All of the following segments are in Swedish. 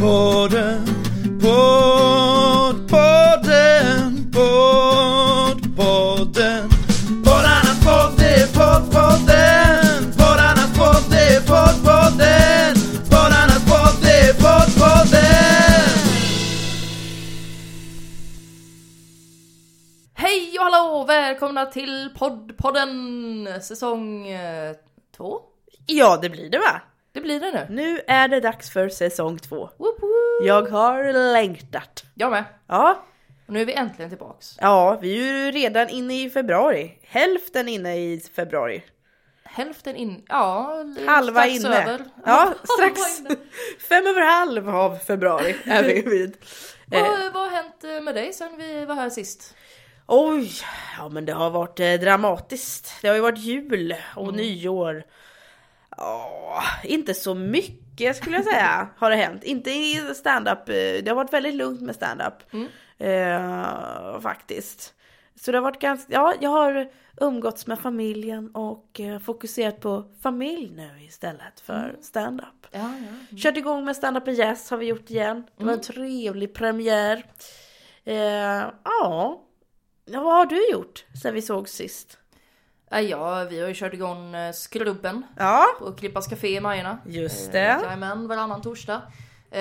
Podden, podd, podden, podd, podden. Poddarnas podd, det är poddpodden. Poddarnas podd, det är poddpodden. Poddarnas podd, det är poddpodden. Hej och hallå! Välkomna till poddpodden säsong eh, två. Ja, det blir det va? Det blir det nu. Nu är det dags för säsong två. Woop woop. Jag har längtat. Jag med. Ja, Och nu är vi äntligen tillbaks. ja, vi är ju redan inne i februari. Hälften inne i februari. Hälften in, ja, Halva strax inne. över. Ja, Halva strax. inne. Fem över halv av februari är vi vid. Eh, Vad, vad har hänt eh, med dig sen vi var här sist? oj, ja men det har varit eh, dramatiskt. Det har ju varit jul och nyår. Ja, inte så mycket skulle jag säga har det hänt. Inte i stand-up. eh, Det har varit väldigt lugnt med stand-up. Eh, faktiskt. Så det har varit ganska, ja jag har umgåtts med familjen och eh, fokuserat på familj nu istället för stand-up. Ja, ja. Kört igång med stand-up med Yes har vi gjort igen. Det var en trevlig premiär. Eh, ja, vad har du gjort sen vi såg sist? Ja, ja, vi har ju kört igång eh, Skrubben Ja, på Klippas Café i Majorna. just Eh, det. Jajamän, varannan torsdag. Eh,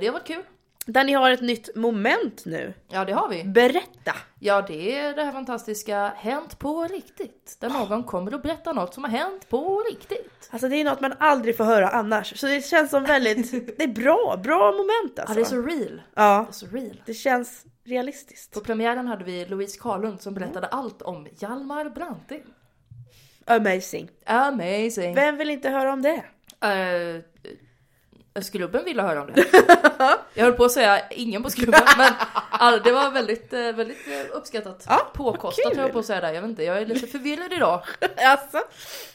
det har varit kul. Där ni har ett nytt moment nu. Ja, det har vi. Berätta! Ja, det är det här fantastiska Hänt på riktigt. Där någon kommer och berättar något som har hänt på riktigt. Alltså det är något man aldrig får höra annars. Så det känns som väldigt, det är bra, bra moment Ja, alltså. det är så real. Ja, Det så real. det känns realistiskt. På premiären hade vi Louise Karlund som berättade allt om Hjalmar Branting. Amazing. Amazing. Vem vill inte höra om det? Uh, Skrubben ville höra om det. Jag höll på att säga ingen på Skrubben, men all, det var väldigt, eh, väldigt uppskattat. Ja, Påkostat höll jag på att säga där. Jag vet inte, jag är lite förvirrad idag. Alltså.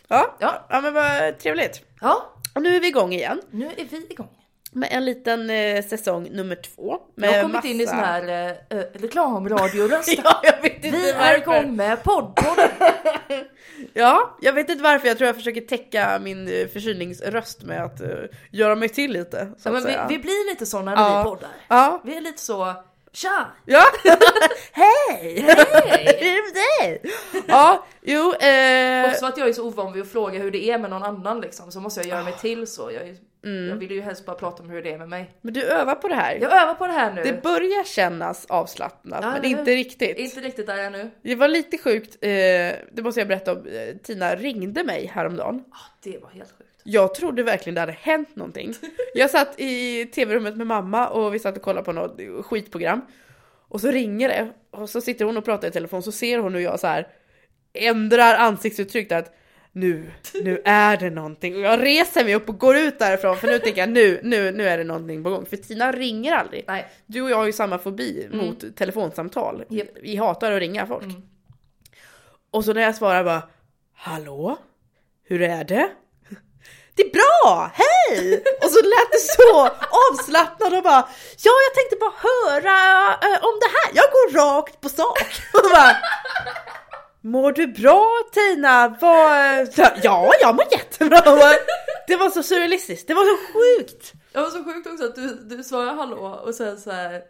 Ja, Ja. ja men vad trevligt. Ja, Och nu är vi igång igen nu är vi igång. Med en liten eh, säsong nummer två. Med Jag har kommit in i sån här eh, eh, reklamradioröst. Ja, jag vet inte Vi är varför. igång med poddpodden. Ja, jag vet inte varför. Jag tror jag försöker täcka min eh, förkylningsröst med att eh, göra mig till lite. Så Ja, vi, vi blir lite så när Ja. vi poddar. Ja. Vi är lite så, tja! Ja! Hej! Hej! Hur är det? Ja, jo. Eh, Också att jag är så ovan vid att fråga hur det är med någon annan liksom, så måste jag göra mig till så. Jag, är, Mm. jag vill ju helst bara prata om hur det är med mig. men du övar på det här. Jag övar på det här nu. Det börjar kännas avslappnat, Ja, men hur? inte riktigt. Inte riktigt där ännu. Det var lite sjukt, eh, det måste jag berätta om. Eh, Tina ringde mig häromdagen. Ah, det var helt sjukt. Jag trodde verkligen det hade hänt någonting. Jag satt i tv-rummet med mamma och vi satt och kollade på något skitprogram. Och så ringer det och så sitter hon och pratar i telefon så ser hon hur jag så här ändrar ansiktsuttryck att nu, nu är det någonting. Och jag reser mig upp och går ut därifrån för nu tänker jag nu, nu, nu är det någonting på gång. För Tina ringer aldrig. Nej. Du och jag har ju samma fobi mot telefonsamtal. Japp. Vi hatar att ringa folk. Mm. Och så när jag svarar bara Hallå? Hur är det? Det är bra! Hej! Och så lät det så avslappnad och bara Ja, jag tänkte bara höra eh, om det här. Jag går rakt på sak. Och bara, Mår du bra Tina? Vad... Ja, jag mår jättebra. Det var så surrealistiskt. Det var så sjukt. Det var så sjukt också att du, du svarar hallå och sen så här,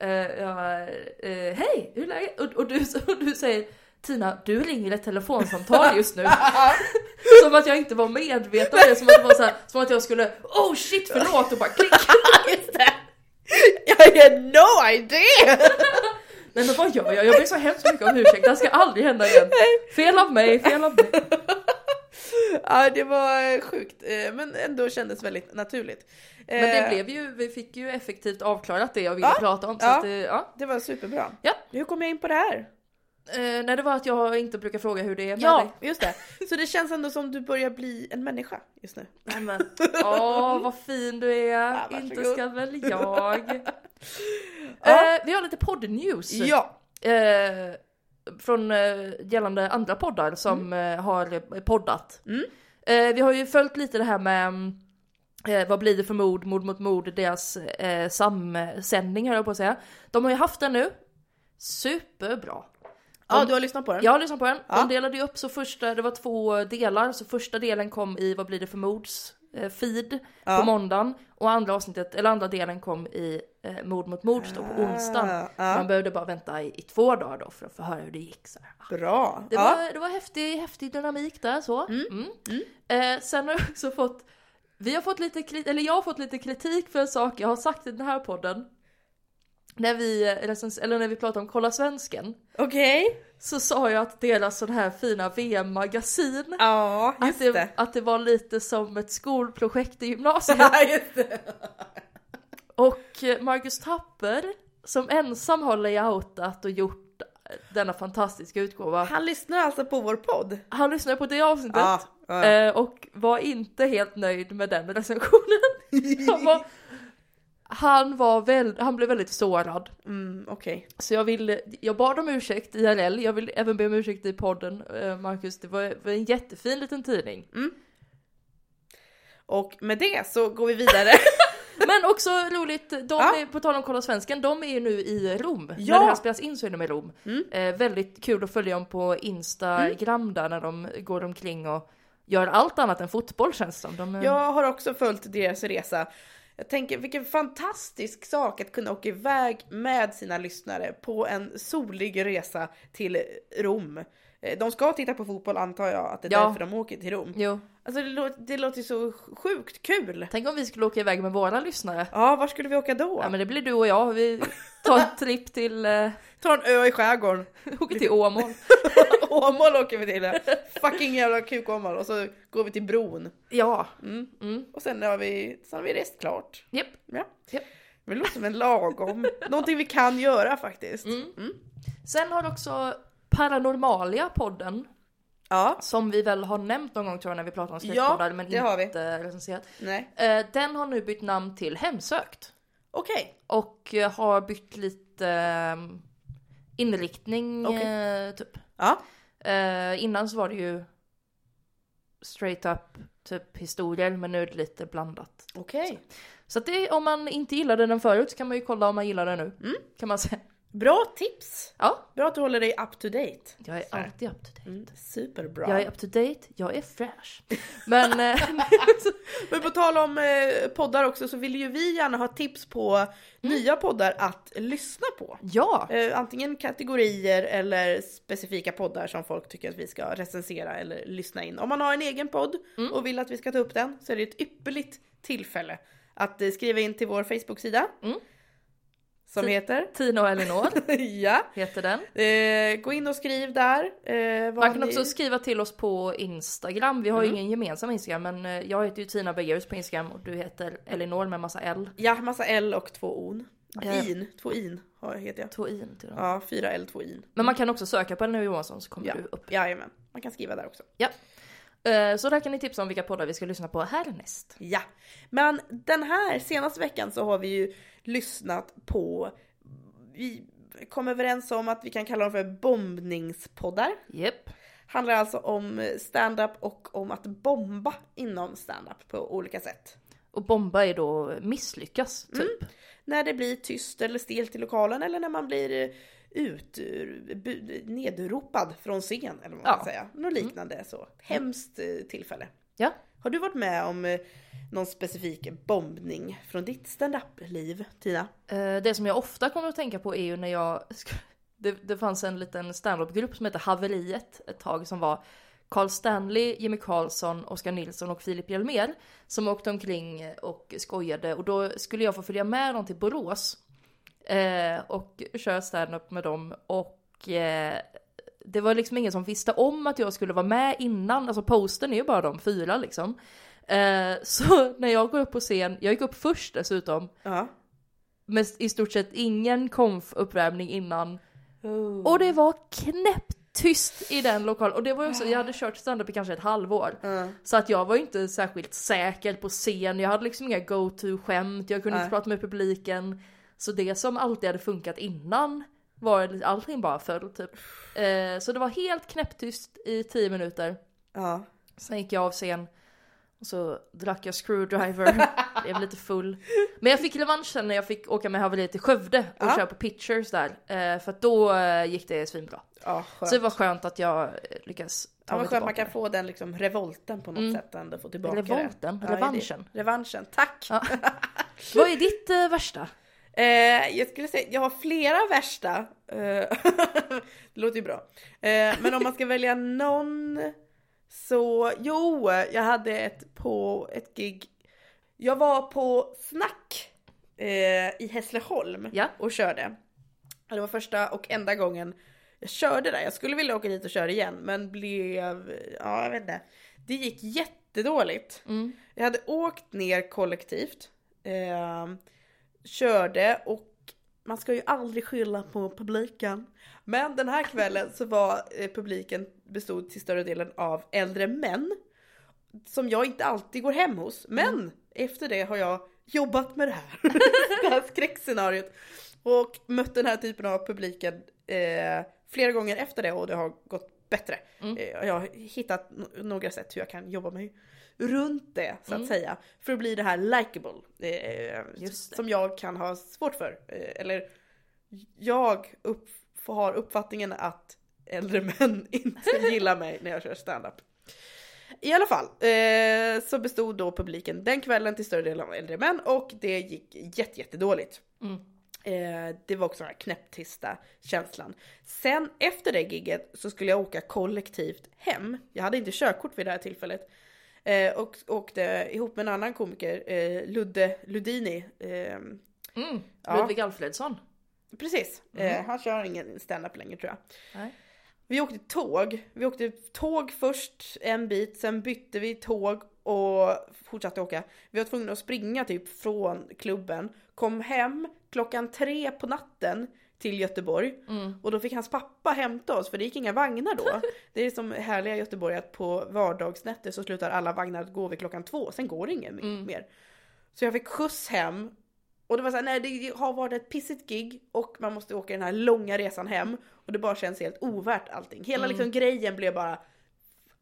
eh, ja, eh, hej, hur är läget? Och, och, du, och du säger Tina, du ringer ett telefonsamtal just nu. som att jag inte var medveten om det, som att det var så här, som att jag skulle, oh shit förlåt och bara klick. Just det. Jag har no idea! Nej men vad gör jag? Jag ber så hemskt mycket om ursäkt, det här ska aldrig hända igen. Fel av mig, fel av mig. Ja, det var eh, sjukt, eh, men ändå kändes väldigt naturligt. Men det Eh, blev ju, vi fick ju effektivt avklarat det jag ville Ja, prata om. Så ja. att, ja. Det var superbra. Ja. Hur kom jag in på det här? Eh, nej det var att jag inte brukar fråga hur det är med dig. Ja, just det. Så det känns ändå som du börjar bli en människa just nu. Nej men, åh vad fin du är, varsågod. inte ska väl jag. Ja. eh, vi har lite podd-news. Ja. Eh, från eh, gällande andra poddar som eh, har poddat. Mm. Eh, vi har ju följt lite det här med eh, vad blir det för mord, mord mot mord, deras eh, samsändning höll jag på att säga. De har ju haft den nu. Superbra. Ja, du har lyssnat på den? Jag har lyssnat på den. Ja. De delade ju upp så första, det var två delar, så första delen kom i vad blir det för mords eh, feed Ja. på måndagen och andra avsnittet, eller andra delen kom i eh, Mord mot mord då på onsdagen. Ah, ja. Man behövde bara vänta i, i två dagar då för att få höra hur det gick. Så här. Bra. Det, ja. var, det var häftig, häftig dynamik där så. Mm. Eh, sen har jag också fått, vi har fått lite kritik, eller jag har fått lite kritik för en sak jag har sagt i den här podden. När vi, eller när vi pratade om Kolla Svensken. Okej. Så sa jag att deras sån här fina VM-magasin Ja, att just det, det. att det var lite som ett skolprojekt i gymnasiet. Ja, just det. Och eh, Marcus Tapper, som ensam har layoutat och gjort denna fantastiska utgåva. Han lyssnar alltså på vår podd. Han lyssnade på det avsnittet Ja, ja. eh, och var inte helt nöjd med den recensionen. Han var, han, var väl, han blev väldigt sårad. Mm, Okej. Så jag vill, jag bad om ursäkt IRL, jag vill även be om ursäkt i podden, eh, Marcus. Det var, var en jättefin liten tidning. Och med det så går vi vidare. Men också roligt, de Ja. är, på tal om Kolla Svensken, de är ju nu i Rom. Ja. När det här spelas in så är de i Rom. Mm. Eh, väldigt kul att följa dem på Instagram där när de går omkring och gör allt annat än fotboll känns det som. De, eh, Jag har också följt deras resa. Jag tänker vilken fantastisk sak att kunna åka iväg med sina lyssnare på en solig resa till Rom. Eh, De ska titta på fotboll antar jag, att det är Ja. därför de åker till Rom. Jo, Alltså det låter, det låter ju så sjukt kul. tänk om vi skulle åka iväg med våra lyssnare. Ja, var skulle vi åka då? Ja men det blir du och jag, vi tar en tripp till, eh, Ta en ö i skärgården. åker till Åmål. Åmål åker vi till. Fucking jävla kuk Åmål. Och så går vi till bron. Ja, Mm. mm. Och sen har vi, sen har vi rest klart. Japp. Ja. Japp. Det låter som en lagom. Någonting vi kan göra faktiskt. Mm. Sen har också Paranormalia podden, Ja, som vi väl har nämnt någon gång tror jag när vi pratar om Ja, skräckpoddar men det har vi. inte recenserat. nej. Eh, den har nu bytt namn till Hemsökt. Okej. Och eh, har bytt lite eh, inriktning Okej. eh, typ. Ja. Eh, innan så var det ju straight up typ historier men nu är det lite blandat. Okej. Så att det, om man inte gillade den förut så kan man ju kolla om man gillar den nu. Mm. Kan man säga. Bra tips. Ja, Bra att du håller dig up to date. jag är alltid up to date. Mm, superbra. Jag är up to date, jag är fresh. Men eh, Men på tal om eh, poddar också så vill ju vi gärna ha tips på nya poddar att lyssna på. ja, Eh, antingen kategorier eller specifika poddar som folk tycker att vi ska recensera eller lyssna in. Om man har en egen podd och vill att vi ska ta upp den så är det ett ypperligt tillfälle att skriva in till vår Facebook-sida. Mm. Som Ti- heter? Tina och Elinor ja. heter den. Eh, gå in och skriv där. Eh, Man kan ni- också skriva till oss på Instagram. Vi har ju Mm. ingen gemensam Instagram men eh, jag heter ju Tina Bergerus på Instagram och du heter Elinor med massa L. Ja, massa L och två on. In, två in har- heter jag. Två in till dem. Ja, fyra L, två in. Men man kan också söka på Elinor Johansson så kommer Ja. du upp. Jajamän, man kan skriva där också. Ja. Eh, Så där kan ni tipsa om vilka poddar vi ska lyssna på härnäst. Ja, men den här senaste veckan så har vi ju lyssnat på, vi kom överens om att vi kan kalla dem för bombningspoddar. Japp. Handlar alltså om stand-up och om att bomba inom stand-up på olika sätt. Och bomba är då misslyckas typ. När det blir tyst eller stelt i lokalen eller när man blir ut, nedropad från scen eller vad man Ja. ska säga. Något liknande så. Hemskt eh, tillfälle. Ja. Har du varit med om eh, någon specifik bombning från ditt standup-liv, Tina? Eh, det som jag ofta kommer att tänka på är ju när jag... Det, det fanns en liten standup-grupp som hette Haveriet ett tag som var Carl Stanley, Jimmy Karlsson, Oskar Nilsson och Filip Hjelmér som åkte omkring och skojade och då skulle jag få följa med dem till Borås eh, och köra standup med dem och eh, det var liksom ingen som visste om att jag skulle vara med innan, alltså posten är ju bara de fyra liksom. Eh, så när jag går upp på scen, jag gick upp först dessutom, med i stort sett ingen konf-uppvärmning innan. Och det var knäpptyst i den lokalen. Och det var ju också, jag hade kört standup i kanske ett halvår. Ja. Så att jag var ju inte särskilt säker på scen, jag hade liksom inga go-to-skämt, jag kunde Nej. inte prata med publiken. Så det som alltid hade funkat innan var allting bara föll typ. Eh, så det var helt knäpptyst i tio minuter. Ja. Sen gick jag av scen Och så drack jag screwdriver, blev lite full. Men jag fick revansch sen när jag fick åka med haveriet till Skövde och Ja. köra på pictures där. Eh, för att då eh, gick det svinbra. Ja. Så det var skönt att jag eh, lyckades ta Ja, mig skönt man kan få den liksom revolten på något Mm. sätt ändå få tillbaka Revolten? det. Ja, Revanschen? det- Revanschen, tack! Ja. Vad är ditt eh, värsta? Eh, jag skulle säga, jag har flera värsta. Eh, det låter ju bra. Eh, men om man ska välja någon så, jo, jag hade ett på ett gig. Jag var på Snack eh, i Hässleholm Ja. och körde. Det var första och enda gången jag körde där. Jag skulle vilja åka dit och köra igen men blev, ja jag vet inte. Det gick jättedåligt. Mm. Jag hade åkt ner kollektivt. Körde och man ska ju aldrig skylla på publiken. Men den här kvällen så var eh, publiken bestod till större delen av äldre män. Som jag inte alltid går hem hos. Men efter det har jag jobbat med det här. det här skräckscenariot. Och mött den här typen av publiken eh, flera gånger efter det och det har gått bättre. Mm. Eh, jag har hittat några sätt hur jag kan jobba mig runt det så att Mm. säga. För att bli det här likable. Eh, som jag kan ha svårt för. Eh, eller jag upp, har uppfattningen att äldre män inte gillar mig när jag kör standup. I alla fall eh, så bestod då publiken den kvällen till större delen av äldre män och det gick jätte, jättedåligt. Mm. Eh, det var också den här knäpptysta känslan. Sen efter det gigget så skulle jag åka kollektivt hem. Jag hade inte körkort vid det här tillfället. Eh, och åkte ihop med en annan komiker, eh, Ludde Ludini. Eh, Mm. Ja. Ludvig Alfredsson. precis, eh, han kör ingen stand-up längre tror jag. Nej. Vi åkte tåg. Vi åkte tåg först en bit, sen bytte vi tåg och fortsatte åka. Vi var tvungna att springa typ från klubben, kom hem klockan tre på natten till Göteborg Mm. och då fick hans pappa hämta oss för det gick inga vagnar då. Det är som härliga Göteborg att på vardagsnätter så slutar alla vagnar att gå vid klockan två, sen går det inget Mm. mer. Så jag fick skjuts hem och det var såhär, nej det har varit ett pissigt gig och man måste åka den här långa resan hem och det bara känns helt ovärt allting. Hela Mm. liksom grejen blev bara,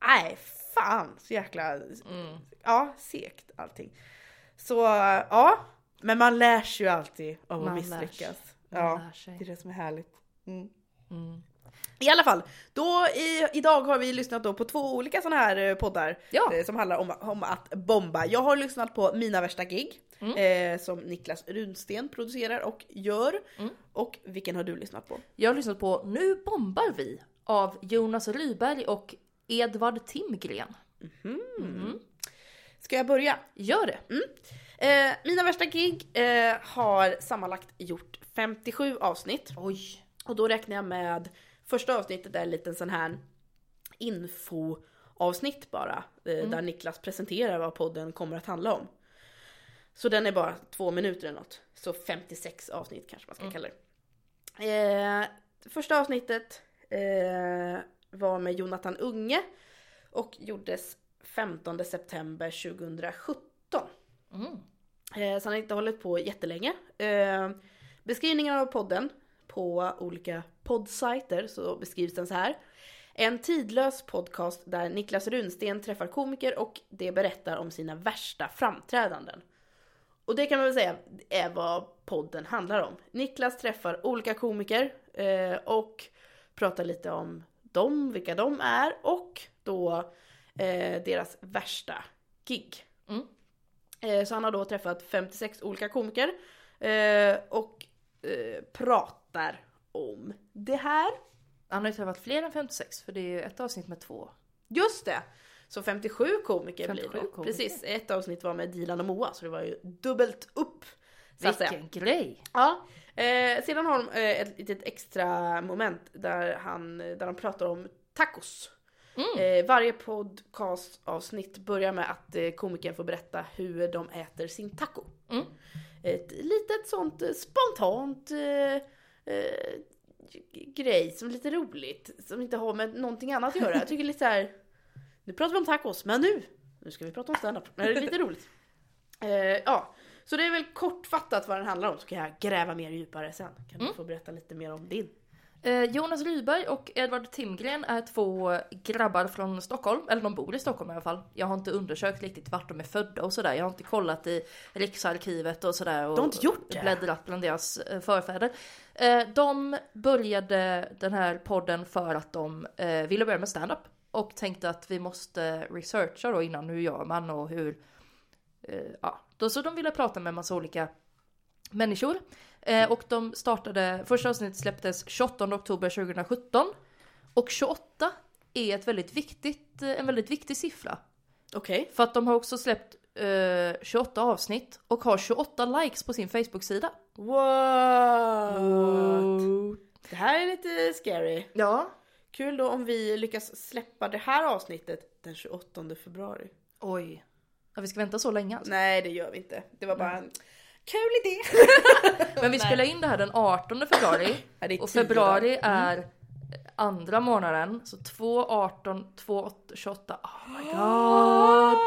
nej fan så jäkla, Mm. ja segt allting. Så ja, men man lär sig ju alltid av att Man misslyckas. Ja, lär sig. det är det som är härligt. Mm. Mm. I alla fall, då i, idag har vi lyssnat då på två olika sådana här eh, poddar Ja. eh, som handlar om, om att bomba. Jag har lyssnat på Mina värsta gig Mm. eh, som Niklas Runsten producerar och gör. Mm. Och vilken har du lyssnat på? Jag har lyssnat på Nu bombar vi av Jonas Ryberg och Edvard Timgren. Mm. Ska jag börja? Gör det! Eh, Mina värsta gig eh, har sammanlagt gjort 57 avsnitt. Oj! Och då räknar jag med första avsnittet är en liten sån här infoavsnitt bara. Eh, Där Niklas presenterar vad podden kommer att handla om. Så den är bara två minuter eller något. Så 56 avsnitt kanske man ska kalla det. Eh, första avsnittet eh, var med Jonathan Unge och gjordes 15 september 2017. Mm. Eh, så han har inte hållit på jättelänge. Eh, beskrivningen av podden på olika poddsajter så beskrivs den så här. En tidlös podcast där Niklas Runsten träffar komiker och det berättar om sina värsta framträdanden. Och det kan man väl säga är vad podden handlar om. Niklas träffar olika komiker eh, och pratar lite om dem, vilka de är och då eh, deras värsta gig. Mm. Eh, Så han har då träffat 56 olika komiker eh, och eh, pratar om det här. Han har ju träffat fler än 56 för det är ju ett avsnitt med två. Just det! Så 57 komiker blir 57 det. komiker. Precis, ett avsnitt var med Dilan och Moa så det var ju dubbelt upp. Så att säga. Vilken grej! Ja. Eh, sedan har de eh, ett litet extra moment där, han, där de pratar om tacos. Mm. Eh, varje podcastavsnitt börjar med att eh, komikern får berätta hur de äter sin taco. Mm. Ett litet sånt eh, spontant eh, eh, grej som är lite roligt, som inte har med någonting annat att göra. Jag tycker lite så här. nu pratar vi om tacos, men nu, nu ska vi prata om standup. Det är lite roligt. Eh, ja, så det är väl kortfattat vad den handlar om, så kan jag gräva mer djupare sen. Kan du Mm. få berätta lite mer om din? Eh, Jonas Ryberg och Edvard Timgren är två grabbar från Stockholm, eller de bor i Stockholm i alla fall. Jag har inte undersökt riktigt vart de är födda och sådär. Jag har inte kollat i Riksarkivet och sådär. Och Du har inte gjort det? Bläddrat bland deras eh, förfäder. Eh, de började den här podden för att de ville börja med stand-up. Och tänkte att vi måste researcha då innan hur gör man och hur... Ja, då så de ville prata med en massa olika människor. Eh, och de startade, första avsnittet släpptes 28 oktober 2017. Och 28 är ett väldigt viktigt, eh, en väldigt viktig siffra. Okej. För att de har också släppt eh, 28 avsnitt och har 28 likes på sin Facebook-sida. What? Det här är lite scary. Ja. Kul då om vi lyckas släppa det här avsnittet den 28 februari. Oj. Ja, vi ska vänta så länge alltså. Nej det gör vi inte. Det var bara en kul idé. Men vi spelar in det här den 18 februari. Ja, är Och februari dagar. Mm. är andra månaden. Så 2, 18, 2, 8, 28. Oh my god.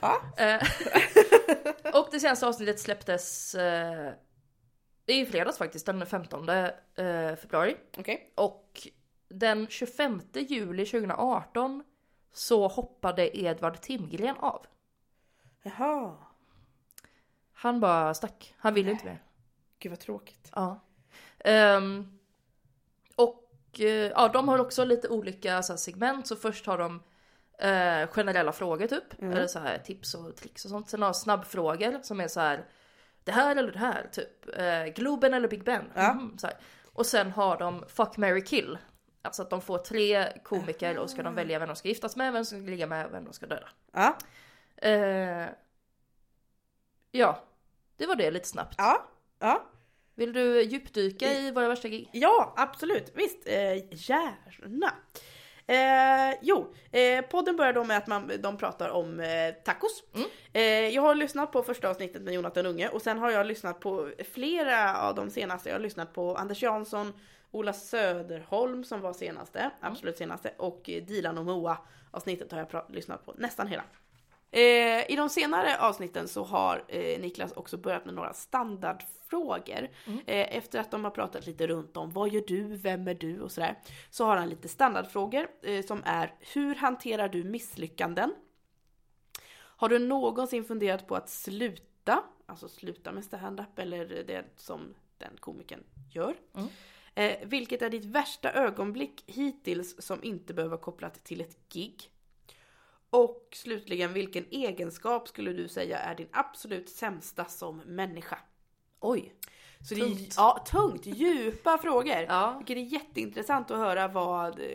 Ja. Eh, och det senaste avsnittet släpptes eh, är i fredags faktiskt, den 15 eh, februari. Okej. Och den 25 juli 2018 så hoppade Edvard Timgren av. Jaha. Han bara stack, han ville inte mer. Gud vad tråkigt. Ja. Ehm, och eh, ja, de har också lite olika så här, segment. Så först har de eh, generella frågor typ. Eller så här tips och tricks och sånt. Sen har de snabbfrågor som är så här. Det här eller det här typ. Eh, Globen eller Big Ben. Ja. Mhm, så här. Och sen har de Fuck, marry, kill. Alltså att de får tre komiker och ska de välja vem de ska giftas med, vem som ska ligga med, vem de ska döda. Ja. Ja, det var det lite snabbt. Ja. Ja. Vill du djupdyka i våra värsta gig? Ja, absolut. Visst, eh, gärna. Eh, jo, eh, podden börjar då med att man, de pratar om eh, tacos. Eh, jag har lyssnat på första avsnittet med Jonathan Unge och sen har jag lyssnat på flera av de senaste. Jag har lyssnat på Anders Jansson, Ola Söderholm som var senaste, absolut senaste och Dilan och Moa avsnittet har jag lyssnat på nästan hela. Eh, I de senare avsnitten så har eh, Niklas också börjat med några standardfrågor. Eh, efter att de har pratat lite runt om vad gör du, vem är du och sådär. Så har han lite standardfrågor eh, som är hur hanterar du misslyckanden? Har du någonsin funderat på att sluta? Alltså sluta med stand-up eller det som den komikern gör. Eh, vilket är ditt värsta ögonblick hittills som inte behöver vara kopplat till ett gig? Och slutligen, vilken egenskap skulle du säga är din absolut sämsta som människa? Oj. Så Det Tungt. är, ja, tungt, djupa frågor. Ja. Vilket är jätteintressant att höra vad eh,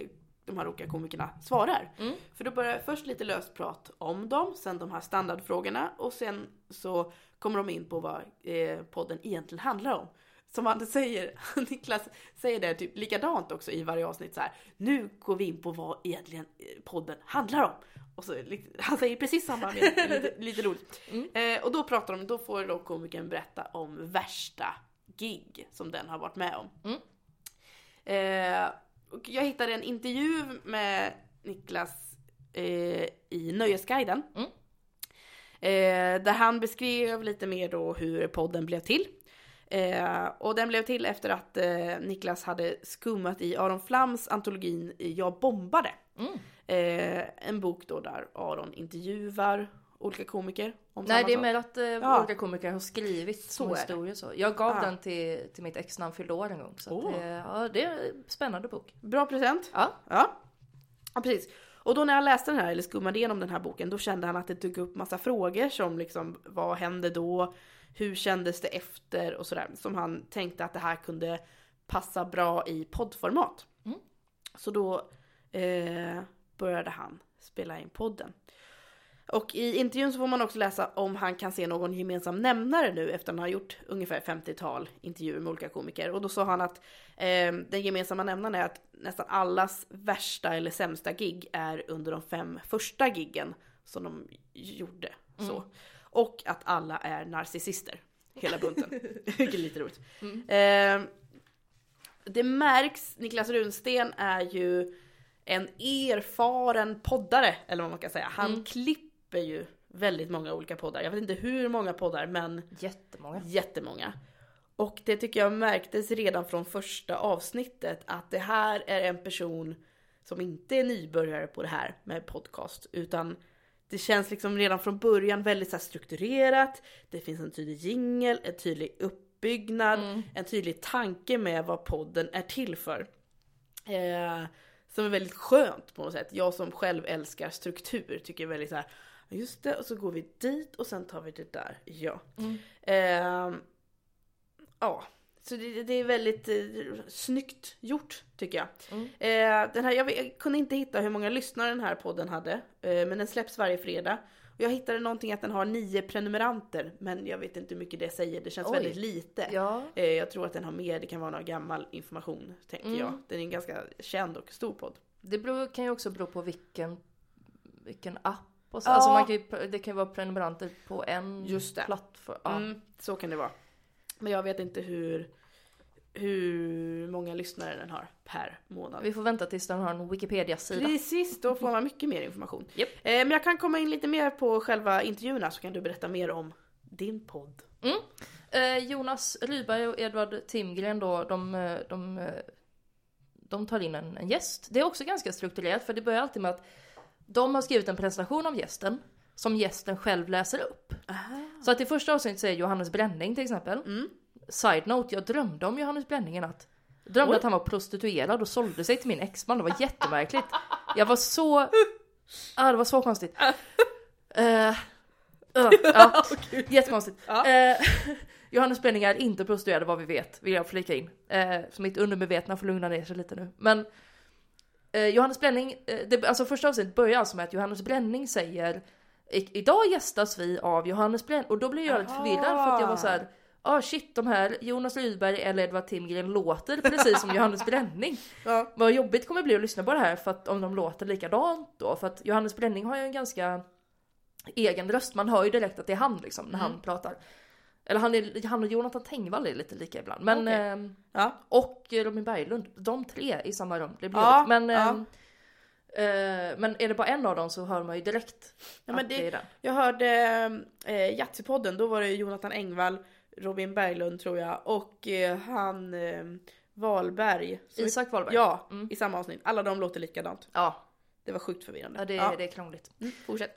de här olika komikerna svarar. Mm. För då börjar först lite löst prat om dem, sen de här standardfrågorna och sen så kommer de in på vad eh, podden egentligen handlar om. Som han säger, Niklas säger det typ likadant också i varje avsnitt så här. Nu går vi in på vad egentligen eh, podden handlar om. Och så, han säger precis samma, lite, lite roligt. Eh, och då pratar de, då får då komikern berätta om värsta gig som den har varit med om. Eh, och jag hittade en intervju med Niklas eh, i Nöjesguiden. Mm. Eh, där han beskrev lite mer då hur podden blev till. Eh, och den blev till efter att eh, Niklas hade skummat i Aron Flams antologin Jag bombade. Mm. Eh, en bok då där Aron intervjuar olika komiker. Om Nej det är mer att eh, Ja. olika komiker har skrivit Så historier så. Jag gav Ja. den till, till mitt ex när han fyllde år en gång. Så att Åh. det, ja, det är en spännande bok. Bra present. Ja. Ja. ja, precis. Och då när jag läste den här, eller skummade igenom den här boken, då kände han att det dök upp massa frågor som liksom, vad hände då? Hur kändes det efter? Och sådär. Som han tänkte att det här kunde passa bra i poddformat. Mm. Så då eh, började han spela in podden. Och i intervjun så får man också läsa om han kan se någon gemensam nämnare nu efter att han har gjort ungefär 50-tal intervjuer med olika komiker. Och då sa han att eh, den gemensamma nämnaren är att nästan allas värsta eller sämsta gig är under de fem första giggen som de gjorde. Så. Och att alla är narcissister. Hela bunten. Vilket är lite roligt. Eh, det märks, Niklas Runsten är ju en erfaren poddare, eller vad man kan säga. Han klipper ju väldigt många olika poddar. Jag vet inte hur många poddar, men Jättemånga. jättemånga. Och det tycker jag märktes redan från första avsnittet att det här är en person som inte är nybörjare på det här med podcast utan det känns liksom redan från början väldigt så strukturerat. Det finns en tydlig jingel, en tydlig uppbyggnad, Mm. en tydlig tanke med vad podden är till för. Eh, som är väldigt skönt på något sätt. Jag som själv älskar struktur tycker väldigt så här. Just det, och så går vi dit och sen tar vi det där. Ja. Mm. Eh, ja, så det, det är väldigt eh, snyggt gjort tycker jag. Mm. Eh, den här, jag, jag kunde inte hitta hur många lyssnare den här podden hade, eh, men den släpps varje fredag. Och jag hittade någonting att den har nio prenumeranter, men jag vet inte hur mycket det säger. Det känns Oj. väldigt lite. Ja. Eh, jag tror att den har mer, det kan vara någon gammal information, tänker Mm. jag. Den är en ganska känd och stor podd. Det beror, kan ju också bero på vilken, vilken app och så. Ja. Alltså man kan ju, det kan ju vara prenumeranter på en Just det. plattform. Ja. Mm, så kan det vara. Men jag vet inte hur, hur många lyssnare den har per månad. Vi får vänta tills den har en Wikipedia-sida. Precis, då får man mycket mer information. Japp. Eh, men jag kan komma in lite mer på själva intervjuerna så kan du berätta mer om din podd. Eh, Jonas Rydberg och Edvard Timgren då, de, eh, de, eh, de tar in en, en gäst. Det är också ganska strukturerat för det börjar alltid med att de har skrivit en presentation av gästen som gästen själv läser upp. Så att i första avsnittet så är Johannes Bränning till exempel. Mm. Side note, jag drömde om Johannes Bränning i natt. Jag drömde Oj. att han var prostituerad och sålde sig till min exman, det var jättemärkligt. Jag var så... Ah, det var så konstigt. Eh, uh, ja, jättekonstigt. Ja. Eh, Johannes Bränning är inte prostituerad vad vi vet, vill jag flika in. Eh, så mitt undermedvetna får lugna ner sig lite nu. Men eh, Johannes Bränning, eh, det, alltså första avsnittet börjar alltså med att Johannes Bränning säger "I- Idag gästas vi av Johannes Bränning och då blir jag lite förvirrad för att jag var så här. Ah shit, de här Jonas Rydberg eller Edvard Timgren låter precis som Johannes Bränning. Ja. Vad jobbigt kommer det bli att lyssna på det här för att om de låter likadant då. För att Johannes Bränning har ju en ganska egen röst. Man hör ju direkt att det är han liksom när han pratar. Eller han, är, han och Jonathan Tengvall är lite lika ibland. Men, Okej. ehm, Ja. och Robin Berglund, de tre i samma rum. Det blir Ja. Men, ja. ehm, eh, men är det bara en av dem så hör man ju direkt Ja, men att det- det är den. Jag hörde eh, Yatzy-podden, då var det Jonathan Engvall, Robin Berglund tror jag och eh, han eh, Wahlberg. som- Isak Wahlberg. Ja, Mm. i samma avsnitt. Alla de låter likadant. Ja, Det var sjukt förvirrande. ja, det, ja. det är krångligt. Mm, fortsätt.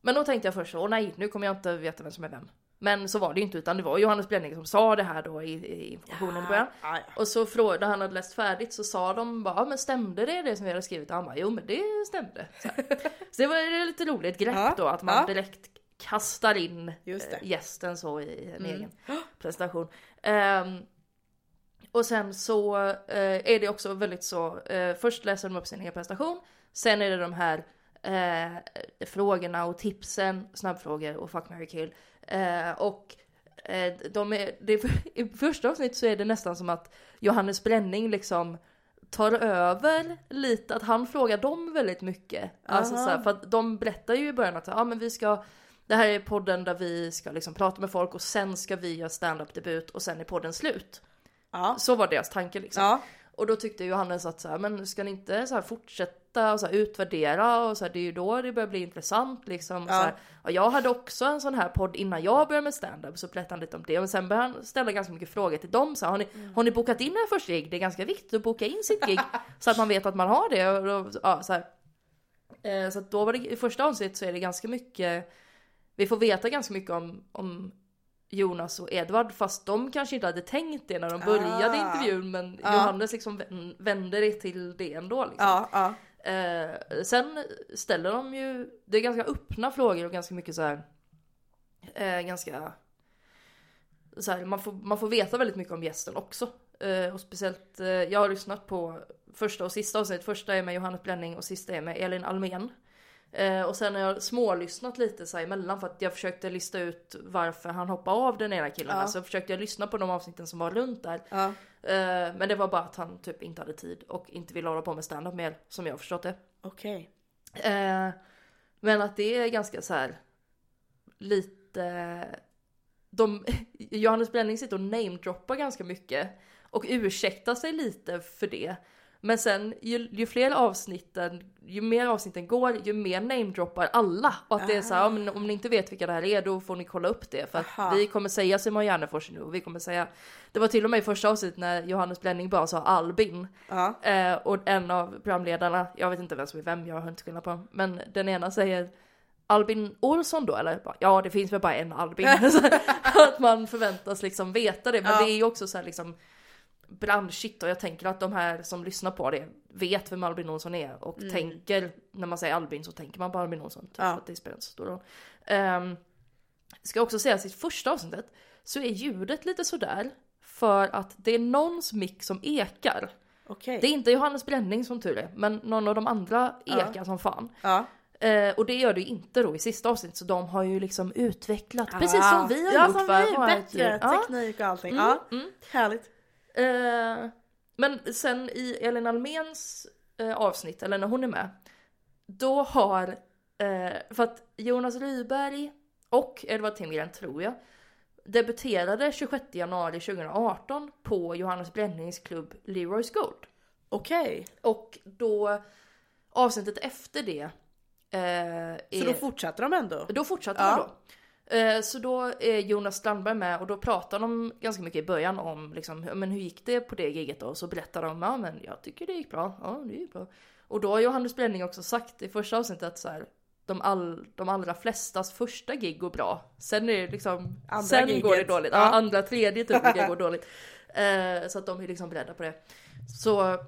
Men då tänkte jag först så, åh nej, nu kommer jag inte veta vem som är vem. Men så var det ju inte, utan det var Johannes Bränning som sa det här då i, i informationen i början. Ja, ja. Och så frågade han hade läst färdigt så sa de bara, "Ja, men stämde det det som vi hade skrivit? Och han bara, jo men det stämde. Så, här. så det var ett lite roligt grepp Ja, då, att man ja. direkt kastar in eh, gästen så i en Mm. egen presentation. Ehm, och sen så eh, är det också väldigt så, eh, först läser de upp sin egen presentation, sen är det de här eh, frågorna och tipsen, snabbfrågor och fuck, marry, kill. Och de är, det, i första avsnittet så är det nästan som att Johannes Bränning liksom tar över lite, att han frågar dem väldigt mycket. Alltså så här, för att de berättar ju i början att ja, men vi ska det här är podden där vi ska liksom prata med folk och sen ska vi göra stand-up debut och sen är podden slut. Ja. Så var deras tanke liksom. Ja. Och då tyckte Johannes att så här, men ska ni inte så här fortsätta och så här utvärdera och så här, det är ju då det börjar bli intressant liksom. Ja. Så här, ja, jag hade också en sån här podd innan jag började med stand-up så berättade han lite om det. Och sen började han ställa ganska mycket frågor till dem. Så här, har, ni, har ni bokat in er första gig? Det är ganska viktigt att boka in sitt gig så att man vet att man har det. Och, då- ja, så. Eh, så då var det, i första avsnittet så är det ganska mycket, vi får veta ganska mycket om, om Jonas och Edvard fast de kanske inte hade tänkt det när de började Ah. intervjun men Ja. Johannes liksom vän- vände det till det ändå. Liksom. Ja. Eh, sen ställer de ju, det är ganska öppna frågor och ganska mycket så här, eh, ganska så här, man, får, man får veta väldigt mycket om gästen också. Eh, och speciellt, eh, jag har lyssnat på första och sista avsnittet. Första är med Johannes Bränning och sista är med Elin Almen. Eh, och sen har jag smålyssnat lite så här emellan för att jag försökte lista ut varför han hoppade av den ena killen. Ja. Så försökte jag lyssna på de avsnitten som var runt där. ja. Eh, men det var bara att han typ inte hade tid och inte ville hålla på med stand-up mer som jag förstått det. Okej. Eh, men att det är ganska så här lite... De, Johannes Bränning sitter och namedroppar ganska mycket och ursäktar sig lite för det. Men sen ju, ju fler avsnitten, ju mer avsnitten går, ju mer namedroppar alla. Och att det är så här, ja, men om ni inte vet vilka det här är då får ni kolla upp det. För att Aha. vi kommer säga Simon Gärdenfors nu och vi kommer säga, det var till och med i första avsnittet när Johannes Blending bara sa Albin. Eh, och en av programledarna, jag vet inte vem som är vem, jag har inte skillnad på dem, men den ena säger Albin Olsson då eller? Ja det finns väl bara en Albin. Att man förväntas liksom veta det. Men Ja. det är ju också så här liksom branschigt och jag tänker att de här som lyssnar på det vet vem Albin Olsson är och tänker när man säger Albin så tänker man på Albin Olsson. Typ, Mm. Ja. att det spelar inte så stor roll. Um, ska också säga att i första avsnittet så är ljudet lite sådär för att det är någons mick som ekar. Okej. Det är inte Johannes Bränning som tur är, men någon av de andra Ja. ekar som fan. Ja. Eh, och det gör det ju inte då i sista avsnittet, så de har ju liksom utvecklat, precis som vi har ja, gjort som vi, bättre. Ja. teknik och allting. Mm, Ja, mm. härligt. Eh, men sen i Elin Almens eh, avsnitt, eller när hon är med, då har, eh, för att Jonas Ryberg och Edvard Timgren tror jag, debuterade 26 januari 2018 på Johannes Brännings klubb Leroy's Gold. Okej. Och då avsnittet efter det eh, är, Så då fortsatte de ändå? då fortsatte Ja. de då. Eh, Så då är Jonas Strandberg med och då pratar de ganska mycket i början om liksom, men hur gick det på det giget då? Och så berättar de, ja men jag tycker det gick bra, ja det gick bra. Och då har Johannes Bränning också sagt i första avsnittet att så här, de, all, de allra flestas första gig går bra. Sen är det liksom, Andra sen giget. går det dåligt. Ja, Ja. andra, tredje typ brukar gå dåligt. Eh, så att de är liksom beredda på det. Så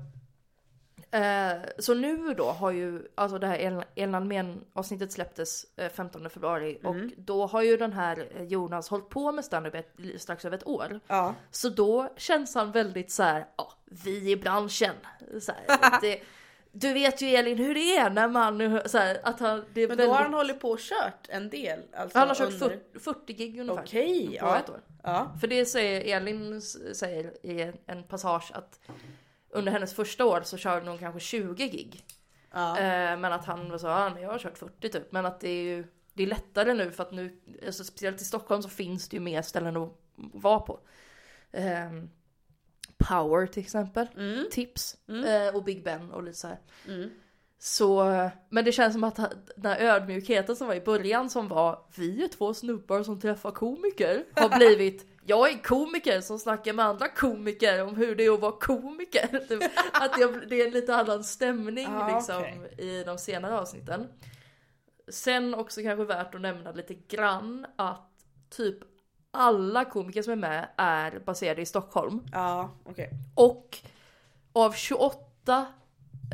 Eh, så nu då har ju, alltså det här El- Elin Almen avsnittet släpptes eh, 15 februari och då har ju den här eh, Jonas hållit på med standup strax över ett år. Ja. Så då känns han väldigt så här, ja, vi i branschen. Så här, det, du vet ju Elin hur det är när man, så här, att han, det är Men då väldigt, har han hållit på och kört en del? Alltså han har kört under- 40, 40 gig ungefär. Okej, på ja. ett år. Ja. För det säger Elin säger i en passage att under hennes första år så körde hon kanske 20 gig. Ja. Eh, men att han var så, ja, men jag har kört 40 typ. Men att det är ju det är lättare nu för att nu, alltså, speciellt i Stockholm så finns det ju mer ställen att vara på. Ehm, Power till exempel, Mm. Tips Mm. eh, och Big Ben och lite så här. Mm. Så, men det känns som att den här ödmjukheten som var i början som var vi är två snubbar som träffar komiker har blivit jag är komiker som snackar med andra komiker om hur det är att vara komiker. Typ, Att det, det är en lite annan stämning Ah, liksom okej. i de senare avsnitten. Sen också kanske värt att nämna lite grann att typ alla komiker som är med är baserade i Stockholm. Ja, okej. Och av 28,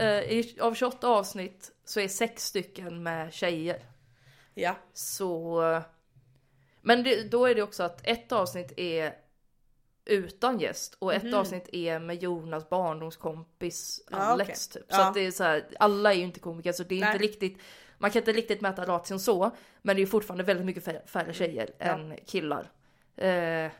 eh, av 28 avsnitt så är sex stycken med tjejer. Ja. Så... Men det, då är det också att ett avsnitt är utan gäst och ett Mhm. avsnitt är med Jonas barndomskompis Ja, Alex okej. typ. Så Ja. att det är så här, alla är ju inte komiker så det är Nej. inte riktigt, man kan inte riktigt mäta ration så, men det är fortfarande väldigt mycket färre, färre tjejer Ja. än killar. Eh,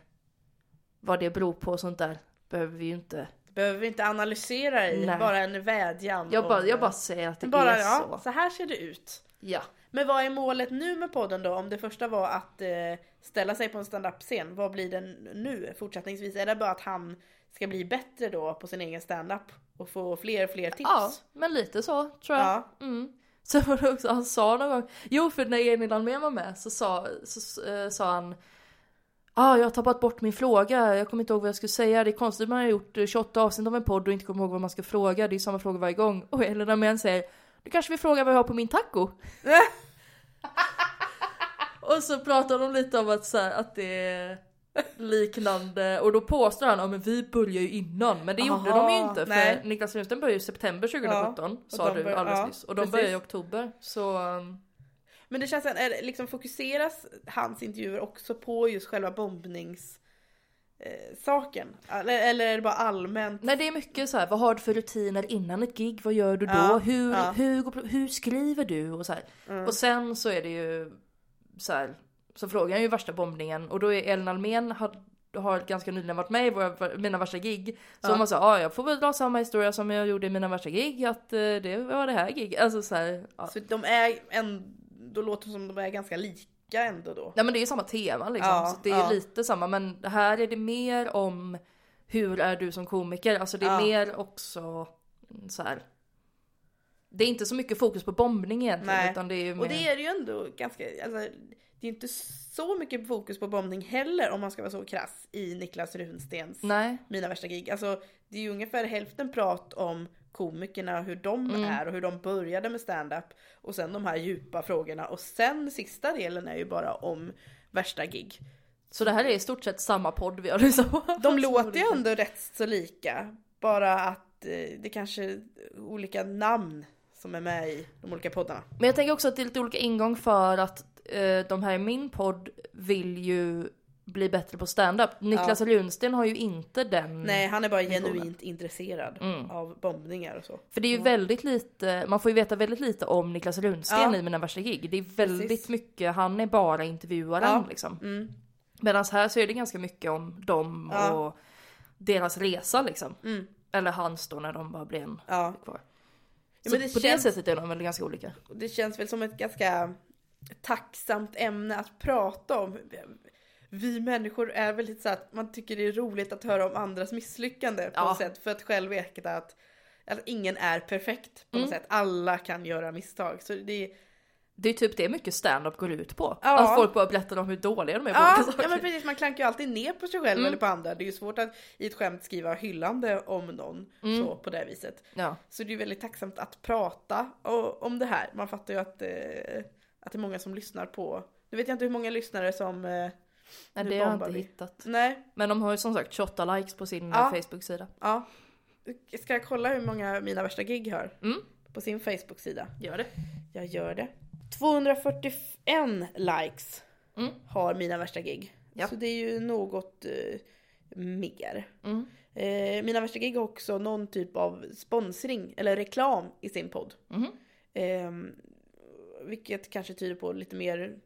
vad det beror på och sånt där behöver vi ju inte. Behöver vi inte analysera i, Nej. bara en vädjan. Jag bara, jag bara säger att det bara, är ja, så. så här ser det ut. Ja. Men vad är målet nu med podden då? Om det första var att eh, ställa sig på en stand-up-scen, vad blir det nu fortsättningsvis? Är det bara att han ska bli bättre då på sin egen stand-up och få fler och fler tips? Ja, men lite så tror jag. Ja. Mm. Så var det också, han sa någon gång, jo för när Emil Almén var med så sa, så, eh, sa han ah, jag har tappat bort min fråga, jag kommer inte ihåg vad jag skulle säga, det är konstigt man har gjort eh, 28 avsnitt av en podd och inte kommer ihåg vad man ska fråga, det är samma fråga varje gång. Och Elin Almén säger, du kanske vill fråga vad jag har på min taco? och så pratar de lite om att, så här, att det är liknande och då påstår han att men vi börjar ju innan men det gjorde Aha, de ju inte för nej. Niklas Runsten började ju september 2017 och sa du bör- alldeles ja, nyss och de precis. börjar i oktober så um, Men det känns som, det liksom fokuseras hans intervjuer också på just själva bombnings eh, saken? Eller, eller är det bara allmänt? Nej det är mycket så här, vad har du för rutiner innan ett gig? Vad gör du då? Ja, hur, ja. hur, hur skriver du? Och, så. Mm. och sen så är det ju så här, så frågar han ju värsta bombningen och då är Ellen Almén har, har ganska nyligen varit med i våra, mina värsta gig. Så Ja. man sa, ja jag får väl dra samma historia som jag gjorde i mina värsta gig, att eh, det var det här gig. Alltså så här, ja. Så de är en, då låter som de är ganska lika ändå då. Nej men det är ju samma tema liksom, Ja, så det är ja. lite samma men här är det mer om hur är du som komiker, alltså det är Ja. mer också så här. Det är inte så mycket fokus på bombning egentligen Nej. utan det är mer... Och det är ju ändå ganska, alltså, det är inte så mycket fokus på bombning heller om man ska vara så krass i Niklas Runstens Nej. Mina värsta gig. Alltså det är ju ungefär hälften prat om komikerna, hur de Mm. är och hur de började med stand-up. Och sen de här djupa frågorna. Och sen sista delen är ju bara om värsta gig. Så det här är i stort sett samma podd vi har lyssnat på. De låter ju ändå rätt så lika. Bara att eh, det kanske är olika namn som är med i de olika poddarna. Men jag tänker också att det är lite olika ingång för att eh, de här i min podd vill ju bli bättre på stand-up. Niklas Runsten har ju inte den. Nej, han är bara genuint intresserad Mm. av bombningar och så. För det är ju väldigt lite, man får ju veta väldigt lite om Niklas Runsten Ja. i Mina värsta gig. Det är väldigt Precis. mycket, han är bara intervjuaren Ja. liksom. Mm. Medan här så är det ganska mycket om dem Ja. och deras resa liksom. Mm. Eller hans då när de bara blir en Ja. kvar. Ja, Så det på känns- det sättet är de väl ganska olika. det känns väl som ett ganska tacksamt ämne att prata om. Vi människor är väl lite så att man tycker det är roligt att höra om andras misslyckande på Ja. något sätt. För att själv veta att, att ingen är perfekt på något Mm. sätt. Alla kan göra misstag. Så det är, Det är typ det mycket stand-up går ut på. Ja. Att folk bara berättar om hur dåliga de är på ja, olika saker. ja men precis, man klankar ju alltid ner på sig själv Mm. eller på andra. Det är ju svårt att i ett skämt skriva hyllande om någon Mm. så på det viset. Ja. Så det är ju väldigt tacksamt att prata om det här. Man fattar ju att, eh, att det är många som lyssnar på. Nu vet jag inte hur många lyssnare som... Eh, Nej, det har jag inte vi. hittat. nej, Men de har ju som sagt 28 likes på sin Ja. Facebook-sida. ja. Ska jag kolla hur många mina värsta gig har? Mm. På sin Facebook-sida. Gör det. Jag gör det. 241 likes Mm. har mina värsta gig. Ja. Så det är ju något eh, mer. Mm. Eh, mina värsta gig har också någon typ av sponsring eller reklam i sin podd. Eh, vilket kanske tyder på lite mer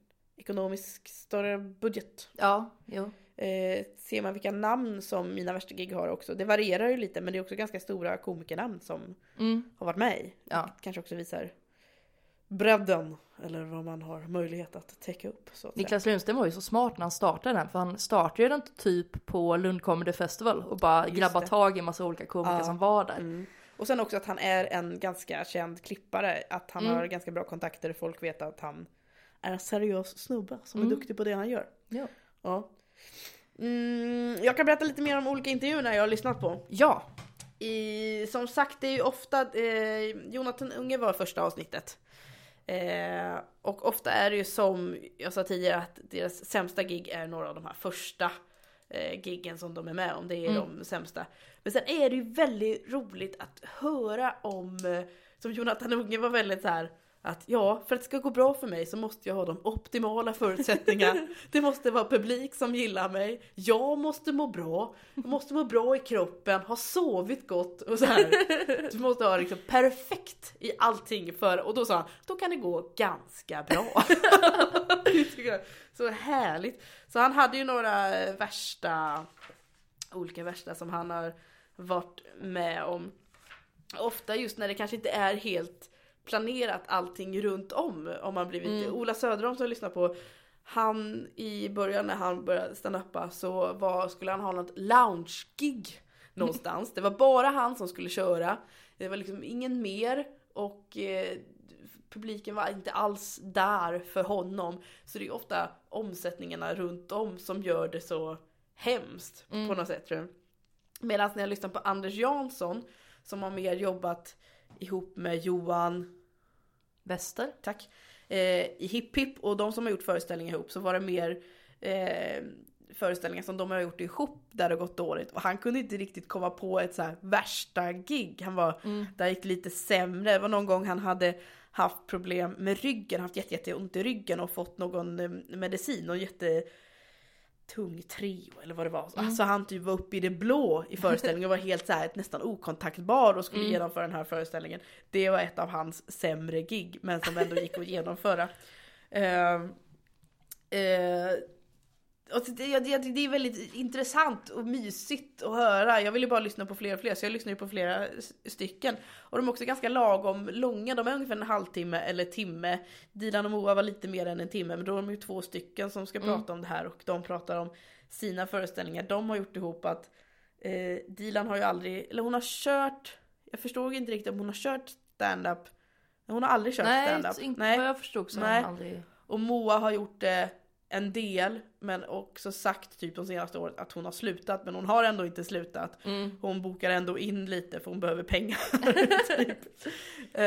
ekonomisk större budget. Ja, jo. Eh, ser man vilka namn som mina värsta gig har också. Det varierar ju lite men det är också ganska stora komikernamn som Mm. har varit med i. Ja. Kanske också visar bredden eller vad man har möjlighet att täcka upp. Så att. Niklas Lundsten var ju så smart när han startade den för han startade ju den typ på Lund Comedy Festival och bara Just grabbade det. tag i en massa olika komiker Ja. som var där. Mm. Och sen också att han är en ganska känd klippare. Att han Mm. har ganska bra kontakter. Folk vet att han är seriös snubbe som Mm. är duktig på det han gör. Ja. Ja. Mm, jag kan berätta lite mer om olika intervjuer jag har lyssnat på. ja. I, som sagt, det är ju ofta, eh, Jonathan Unge var första avsnittet. Eh, och ofta är det ju som jag sa tidigare att deras sämsta gig är några av de här första eh, giggen som de är med om. Det är Mm. de sämsta. Men sen är det ju väldigt roligt att höra om, eh, som Jonathan Unge var väldigt så här att ja, för att det ska gå bra för mig så måste jag ha de optimala förutsättningarna. Det måste vara publik som gillar mig. Jag måste må bra. Jag måste må bra i kroppen, ha sovit gott och så här. Du måste ha liksom perfekt i allting för, och då sa han, då kan det gå ganska bra. så härligt. Så han hade ju några värsta, olika värsta som han har varit med om. Ofta just när det kanske inte är helt planerat allting runt om. Om man blivit, Mm. Ola Söderholm som jag lyssnar på, han i början när han började stand-uppa så var, skulle han ha något lounge-gig någonstans. Det var bara han som skulle köra. Det var liksom ingen mer och eh, publiken var inte alls där för honom. Så det är ofta omsättningarna runt om som gör det så hemskt Mm. på något sätt tror jag. Medan när jag lyssnar på Anders Jansson som har mer jobbat ihop med Johan Väster. tack, eh, i Hipp Hipp och de som har gjort föreställningar ihop så var det mer eh, föreställningar som de har gjort ihop där det har gått dåligt och han kunde inte riktigt komma på ett så här värsta gig. Han var, Mm. där gick lite sämre. Det var någon gång han hade haft problem med ryggen, haft jätte, jätte ont i ryggen och fått någon eh, medicin och jätte tung trio eller vad det var. Mm. Så han typ var uppe i det blå i föreställningen och var helt så här, nästan okontaktbar och skulle Mm. genomföra den här föreställningen. Det var ett av hans sämre gig men som ändå gick att genomföra. Eh, eh, och det, det, det är väldigt intressant och mysigt att höra. Jag vill ju bara lyssna på fler och fler så jag lyssnar ju på flera stycken. Och de är också ganska lagom långa, de är ungefär en halvtimme eller timme. Dilan och Moa var lite mer än en timme men då är de ju två stycken som ska Mm. prata om det här och de pratar om sina föreställningar. De har gjort ihop att eh, Dilan har ju aldrig, eller hon har kört Jag förstod inte riktigt om hon har kört stand-up. Hon har aldrig kört Nej, stand-up. inte Nej. vad jag förstod så har Nej. hon aldrig... Och Moa har gjort det en del men också sagt typ de senaste åren att hon har slutat men hon har ändå inte slutat. Mm. Hon bokar ändå in lite för hon behöver pengar. typ. Eh,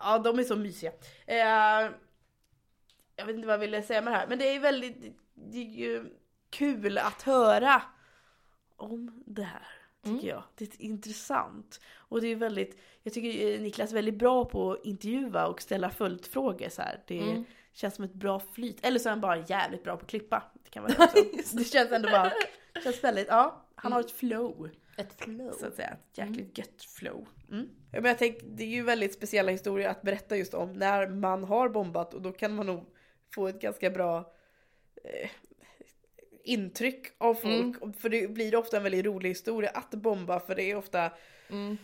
ja de är så mysiga. Eh, jag vet inte vad jag ville säga med det här men det är väldigt det är ju kul att höra om det här. Tycker jag. Det är intressant. Och det är väldigt, jag tycker eh, Niklas är väldigt bra på att intervjua och ställa följdfrågor så här. Det Mm. Känns som ett bra flyt. Eller så är han bara jävligt bra på att klippa. Det kan vara det också. det känns ändå bara, känns väldigt, ja. Han har ett flow. Ett flow. Så att säga. Ett jäkligt gött flow. Mm. Ja, men jag tänker, det är ju väldigt speciella historier att berätta just om när man har bombat och då kan man nog få ett ganska bra eh, intryck av folk. För det blir ofta en väldigt rolig historia att bomba för det är ofta Mm.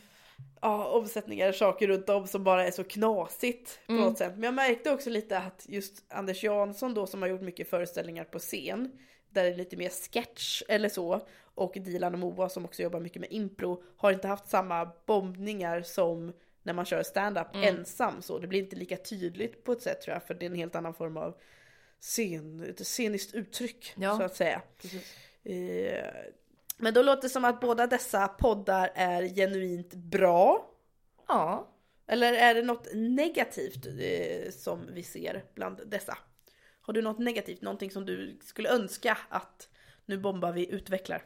Ja, omsättningar, saker runt om som bara är så knasigt på Mm. något sätt. Men jag märkte också lite att just Anders Jansson då som har gjort mycket föreställningar på scen, där det är lite mer sketch eller så, och Dilan och Moa som också jobbar mycket med impro, har inte haft samma bombningar som när man kör stand-up Mm. ensam så. Det blir inte lika tydligt på ett sätt tror jag, för det är en helt annan form av scen, ett sceniskt uttryck Ja. så att säga. Precis. Eh, Men då låter det som att båda dessa poddar är genuint bra. Ja. Eller är det något negativt eh, som vi ser bland dessa? Har du något negativt, någonting som du skulle önska att nu bombar vi utvecklar?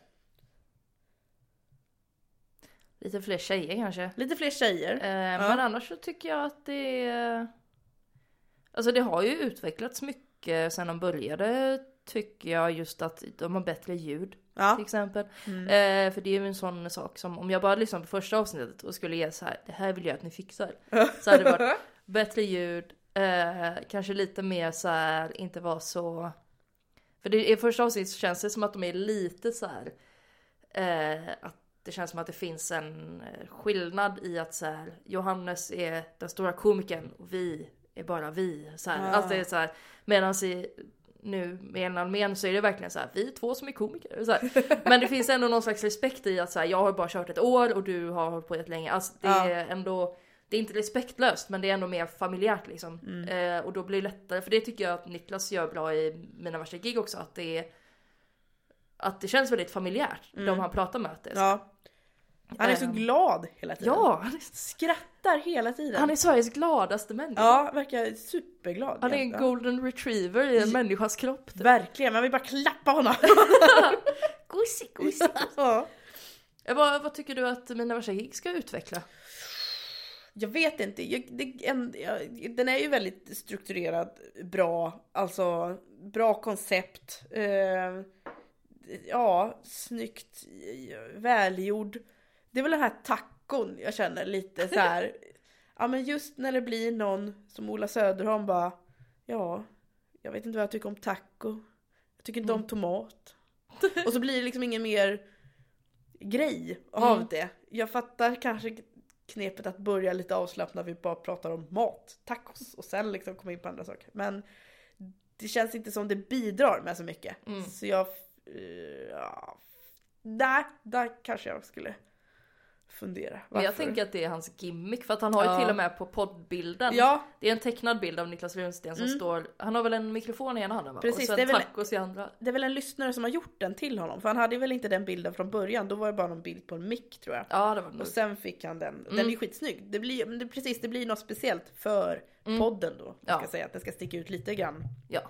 Lite fler tjejer kanske. Lite fler tjejer. Eh, Men annars så tycker jag att det är... Alltså det har ju utvecklats mycket sen de började tycker jag just att de har bättre ljud Ja. till exempel. Mm. Eh, för det är ju en sån sak som om jag bara lyssnade på första avsnittet och skulle ge så här, det här vill jag att ni fixar. Så hade det varit bättre ljud, eh, kanske lite mer så här, inte vara så... För det, i första avsnittet så känns det som att de är lite så här, eh, att det känns som att det finns en eh, skillnad i att så här, Johannes är den stora komikern och vi är bara vi. Så här. Ah. Alltså det är så här, medan i nu med en Almen så är det verkligen så här, vi är två som är komiker. Så här. Men det finns ändå någon slags respekt i att så här, jag har bara kört ett år och du har hållit på jättelänge. Alltså det Ja. är ändå, det är inte respektlöst men det är ändå mer familjärt liksom. Mm. Eh, och då blir det lättare, för det tycker jag att Niklas gör bra i mina värsta gig också, att det är att det känns väldigt familjärt, de han pratar med. Att det är. Mm. Ja. Han är så Ehm. glad hela tiden. ja, han är, Skrattar hela tiden. han är Sveriges gladaste människa. Ja, verkar superglad. Han är en golden retriever i en människas kropp. Typ. Verkligen, man vill bara klappa honom. Gosig, gosig. ja. Eh, Vad, vad tycker du att mina värsta gig ska utveckla? Jag vet inte, jag, det, en, jag, den är ju väldigt strukturerad, bra, alltså bra koncept. Eh, ja, snyggt, välgjord. Det är väl den här tacon jag känner lite så här. ja men just när det blir någon som Ola Söderholm bara, ja, jag vet inte vad jag tycker om taco. Jag tycker inte om tomat. Och så blir det liksom ingen mer grej av Mm. det. Jag fattar kanske knepet att börja lite avslappnat, vi bara pratar om mat, tacos och sen liksom komma in på andra saker. Men det känns inte som det bidrar med så mycket. Mm. Så jag... eh, ja, där, där kanske jag skulle fundera. Men jag Varför? tänker att det är hans gimmick för att han har ju Ja. till och med på poddbilden. Ja, Det är en tecknad bild av Niklas Runsten som Mm. står, han har väl en mikrofon i ena handen va? Precis, och sen det är väl- tacos i andra. det är väl en lyssnare som har gjort den till honom. För han hade väl inte den bilden från början, då var det bara någon bild på en mick tror jag. Ja det var det. Och sen fick han den. Den Mm. är skitsnygg. Det blir, det, precis, det blir något speciellt för Mm. podden då. Jag Ja. ska säga att den ska sticka ut lite grann Ja.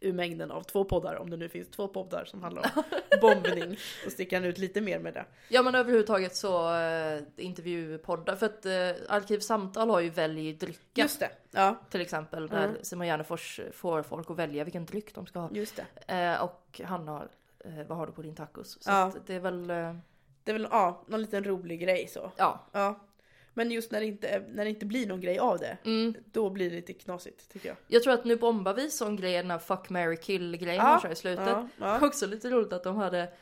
Ur mängden av två poddar. Om det nu finns två poddar som handlar om bombning. Då sticker han ut lite mer med det. ja men överhuvudtaget så äh, intervjupoddar för att äh, Arkivsamtal har ju välj drycka Just det. Ja, till exempel där Mm. Simon Gärdenfors får folk att välja vilken dryck de ska ha. just det. Eh, och han har, eh, vad har du på din tacos? Så Ja. det är väl, eh, Det är väl ja, någon liten rolig grej så. ja. Ja. Men just när det, inte, när det inte blir någon grej av det, Mm. då blir det lite knasigt tycker jag. Jag tror att nu bombar vi sån grej, den här fuck, marry, kill grejen Ja. de kör i slutet. Ja, ja. Också lite roligt att de hade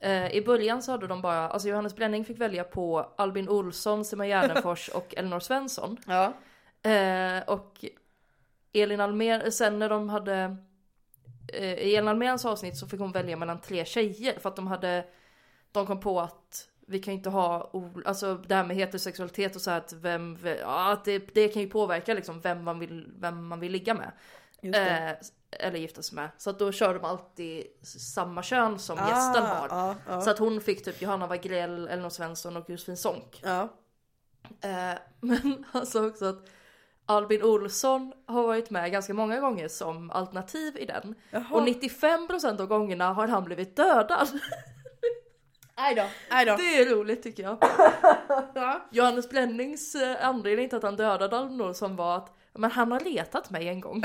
eh, I början så hade de bara, alltså Johannes Bränning fick välja på Albin Olsson, Simon Gärdenfors och Elinor Svensson. ja. Eh, och Elin Almer, sen när de hade eh, I Elin Almens avsnitt så fick hon välja mellan tre tjejer för att de hade De kom på att vi kan ju inte ha, alltså det här med heterosexualitet och så här att vem, ja, det, det kan ju påverka liksom vem man vill, vem man vill ligga med. Eh, eller gifta sig med. Så att då kör de alltid samma kön som gästen har. Ah, ja. Så att hon fick typ Johanna Wagrell, Elinor Svensson och Josefin Sonck. Eh, men sa också att Albin Olsson har varit med ganska många gånger som alternativ i den. Jaha. Och 95% av gångerna har han blivit dödad. Aj då. Aj då. Det är roligt tycker jag. Ja. Johannes Blennings eh, anledning till att han dödade Olsson var att men han har letat mig en gång.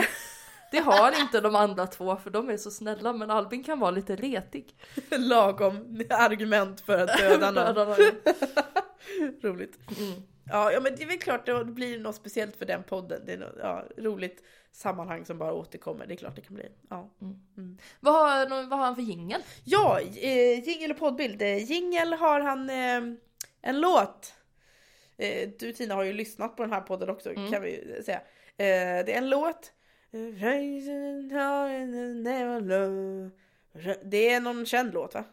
Det har inte de andra två för de är så snälla men Albin kan vara lite retig. Lagom argument för att döda någon. Roligt. Mm. Ja, ja men det är väl klart det blir något speciellt för den podden. Det är något ja, roligt sammanhang som bara återkommer. Det är klart det kan bli. Ja, Vad, har, vad har han för jingel? ja eh, jingel och poddbild. Eh, Jingel har han eh, en låt. Eh, du Tina har ju lyssnat på den här podden också kan vi säga. Eh, det är en låt. Det är någon känd låt va?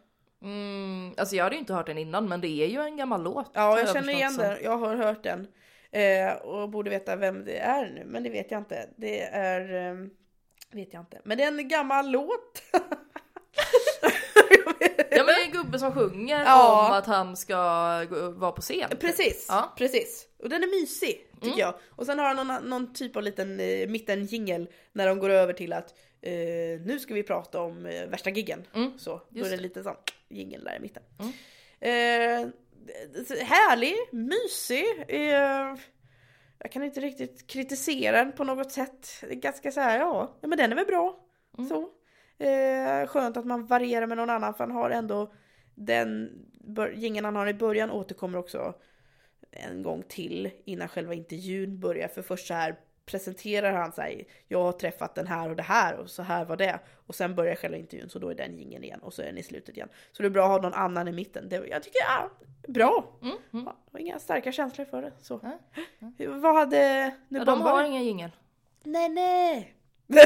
Mm, alltså jag hade ju inte hört den innan men det är ju en gammal låt. Ja, har jag känner igen den. Jag har hört den. Eh, och borde veta vem det är nu, men det vet jag inte. Det är... Eh, vet jag inte. Men det är en gammal låt. Ja men det är en gubbe som sjunger Ja. om att han ska vara på scen. typ. Precis, Ja. precis. Och den är mysig, tycker Mm. jag. Och sen har han någon, någon typ av liten eh, mitten jingel när de går över till att eh, nu ska vi prata om eh, värsta giggen. Mm, Så, då just är det det. lite sån jingel där i mitten. Mm. Eh, härlig, mysig. Eh, jag kan inte riktigt kritisera den på något sätt. Ganska så här, ja, men den är väl bra. Mm. Så. Eh, skönt att man varierar med någon annan för han har ändå den jingeln han har i början återkommer också en gång till innan själva intervjun börjar. För först så här presenterar han sig. Jag har träffat den här och det här och så här var det. Och sen börjar själva intervjun så då är den jingeln igen och så är den i slutet igen. Så det är bra att ha någon annan i mitten. Det, jag tycker, ja, bra. Mm, mm. Ja, var inga starka känslor för det. Så. Nej, Vad hade nu Ja, de har ingen jingel. Nej nej.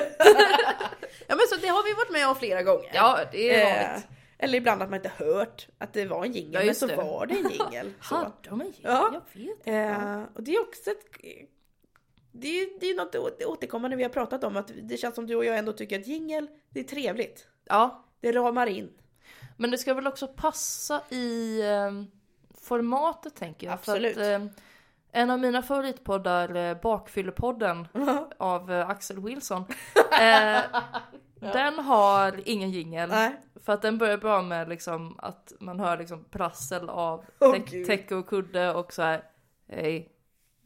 ja men så det har vi varit med om flera gånger. Ja det är Eh, vanligt. eller ibland att man inte hört att det var en jingel, Ja, men så det. var det en jingel. Hade de en jingel? Ja. Jag vet. Eh, och det är också ett... Det är det är något återkommande vi har pratat om, att det känns som du och jag ändå tycker att jingel, det är trevligt. Ja, Det ramar in. men det ska väl också passa i eh, formatet tänker jag. Absolut. Att, eh, en av mina favoritpoddar, eh, Bakfyllepodden av eh, Axel Wilson. Eh, Den har ingen jingel. För att den börjar bra med liksom att man hör liksom prassel av Åh, täck- täcke och kudde och så här. Hej,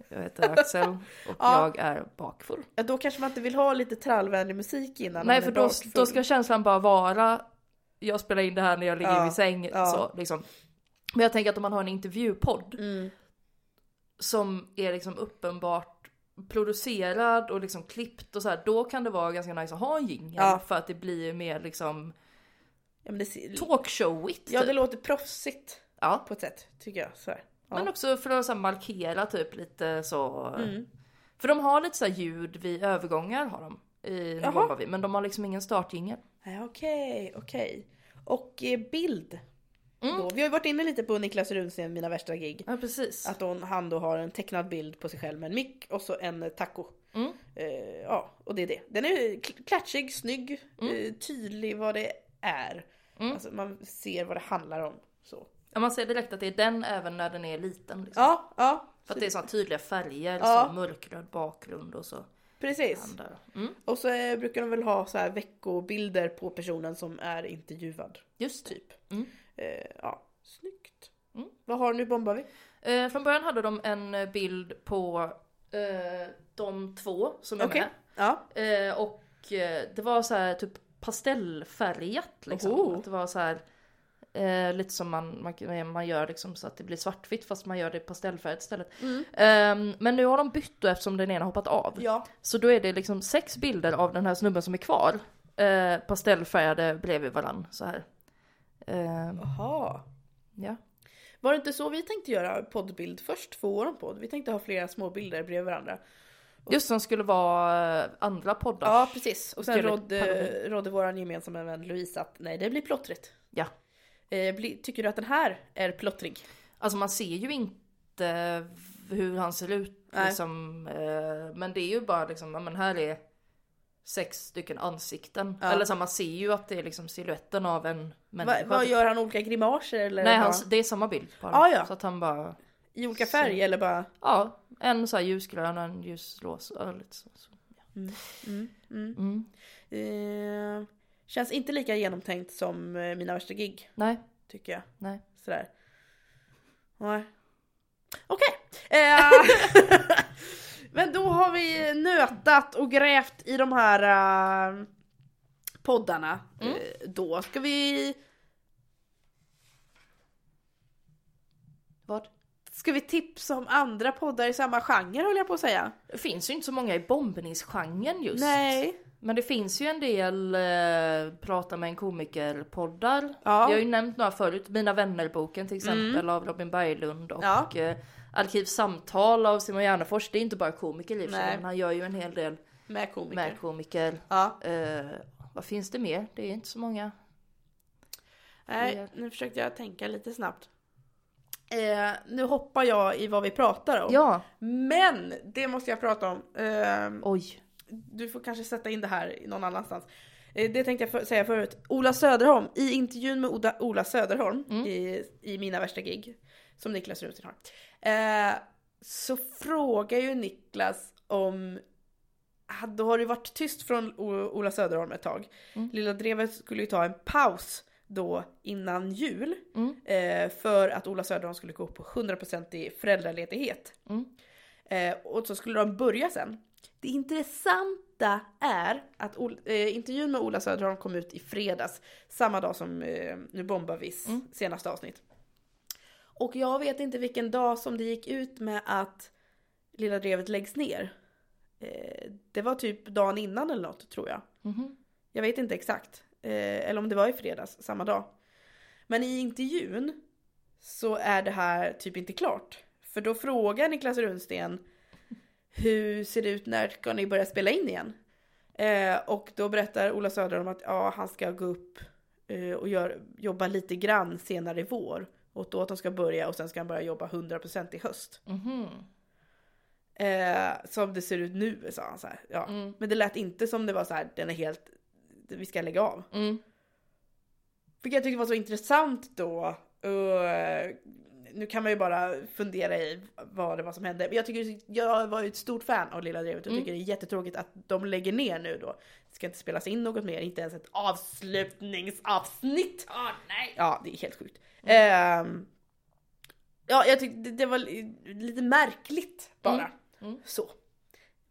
jag heter Axel och Ja. jag är bakfull. Ja, då kanske man inte vill ha lite trallvänlig musik innan. Nej för då, bakfull. då ska känslan bara vara jag spelar in det här när jag ligger Ja, i säng. ja. Så, liksom. Men jag tänker att om man har en intervjupodd Mm. som är liksom uppenbart producerad och liksom klippt och så här, då kan det vara ganska nice att ha en jingel Ja. för att det blir mer liksom Ja, det, talkshowigt. ja, det typ. låter proffsigt ja. på ett sätt, tycker jag. Så här. Ja. Men också för att så markera typ lite så. Mm. För de har lite så här ljud vid övergångar har de. I Jaha. bombar vi, men de har liksom ingen startjingel. Okej, okej. Och eh, bild. Mm. Då. Vi har ju varit inne lite på Niklas Runsten, Mina värsta gig. Ja precis. Att hon, han då har en tecknad bild på sig själv med en mick och så en eh, taco. Mm. Eh, ja, och det är det. Den är kl- klatschig, snygg, Mm. eh, tydlig vad det är. Mm. Alltså man ser vad det handlar om. Så. Ja, man ser direkt att det är den även när den är liten. Liksom. Ja, ja. För att det är så tydliga färger, Ja. så mörkröd bakgrund och så. Precis. Mm. Och så eh, brukar de väl ha så här veckobilder på personen som är intervjuad. Just det. Typ. Mm. Eh, ja, snyggt. Mm. Vad har nu bombar vi? Eh, från början hade de en eh, bild på eh, de två som är Okej. med. Ja. Och det var så här typ pastellfärgat liksom. Oho. Att det var så här eh, lite som man, man, man gör liksom så att det blir svartvitt fast man gör det pastellfärgat istället. Mm. Eh, men nu har de bytt då eftersom den ena har hoppat av. Ja. Så då är det liksom sex bilder av den här snubben som är kvar. Eh, pastellfärgade bredvid varann så här. Jaha. ja. Var det inte så vi tänkte göra poddbild först? Två år om podd. Vi tänkte ha flera små bilder bredvid varandra. Just som skulle vara eh, andra poddar. Ja precis. Och sen rådde, rådde vår gemensamma vän Louise att nej det blir plottrigt. Ja. Eh, tycker du att den här är plottrig? Alltså man ser ju inte hur han ser ut liksom. Eh, men det är ju bara liksom, ja men här är sex stycken ansikten. Ja. Eller så man ser ju att det är liksom siluetten av en människa. Va, vad gör han olika grimaser eller? Nej, han, det är samma bild på Ah, honom. ja. Så att han bara, I olika färg eller bara? ja, en så här ljusgrön och en ljusrosa. Lite så, så. Mm, mm. Mm. Eh, känns inte lika genomtänkt som eh, mina värsta gig, Nej, tycker jag. nej. Sådär. Nej. Okej. Eh, men då har vi nötat och grävt i de här eh, poddarna. Mm. Eh, då ska vi... Vad? Ska vi tipsa om andra poddar i samma genre höll jag på att säga. Det finns ju inte så många i bombningsgenren just. Nej. Men det finns ju en del eh, prata med en komiker-poddar. Ja. Mm. Jag har ju nämnt några förut. Mina vänner-boken till exempel av Robin Berglund och Ja. eh, Arkivsamtal av Simon Gärdenfors. Det är inte bara komiker i men han gör ju en hel del Med komiker. med komiker. Ja. Eh, vad finns det mer? Det är inte så många. Nej, nu försökte jag tänka lite snabbt. Eh, nu hoppar jag i vad vi pratar om. Ja, Men det måste jag prata om. Eh, oj. Du får kanske sätta in det här någon annanstans. Eh, Det tänkte jag för, säga förut. Ola Söderholm, i intervjun med Oda, Ola Söderholm i, i Mina värsta gig, som Niklas Runsten har, eh, så frågar ju Niklas om ah, då har det varit tyst från Ola Söderholm ett tag. Lilla Drevet skulle ju ta en paus då innan jul eh, för att Ola Söderholm skulle gå på 100% i föräldraledighet. Eh, och så skulle de börja sen. Det intressanta är att eh, intervjun med Ola Söderholm kom ut i fredags, samma dag som eh, Nu bombar vis senaste avsnitt. Och jag vet inte vilken dag som det gick ut med att Lilla Drevet läggs ner. Eh, det var typ dagen innan eller något tror jag. Jag vet inte exakt. Eh, eller om det var i fredags, samma dag. Men i intervjun så är det här typ inte klart. För då frågar Niklas Runsten hur ser det ut, när ska ni börja spela in igen? Eh, och då berättar Ola Söderholm att ja, han ska gå upp eh, och gör, jobba lite grann senare i vår. Och då att han ska börja och sen ska han börja jobba 100% i höst. Eh, som det ser ut nu sa han så här. Ja. Men det lät inte som det var så här, den är helt, vi ska lägga av. Mm. Vilket jag tyckte var så intressant då. Uh, nu kan man ju bara fundera i vad det var som hände. Men jag, tycker, jag var ju ett stort fan av Lilla Drevet och tycker det är jättetråkigt att de lägger ner nu då. Det ska inte spelas in något mer, inte ens ett avslutningsavsnitt. Åh nej. Ja, det är helt sjukt. Ehm, ja, jag tyckte det, var li- lite märkligt bara. Så.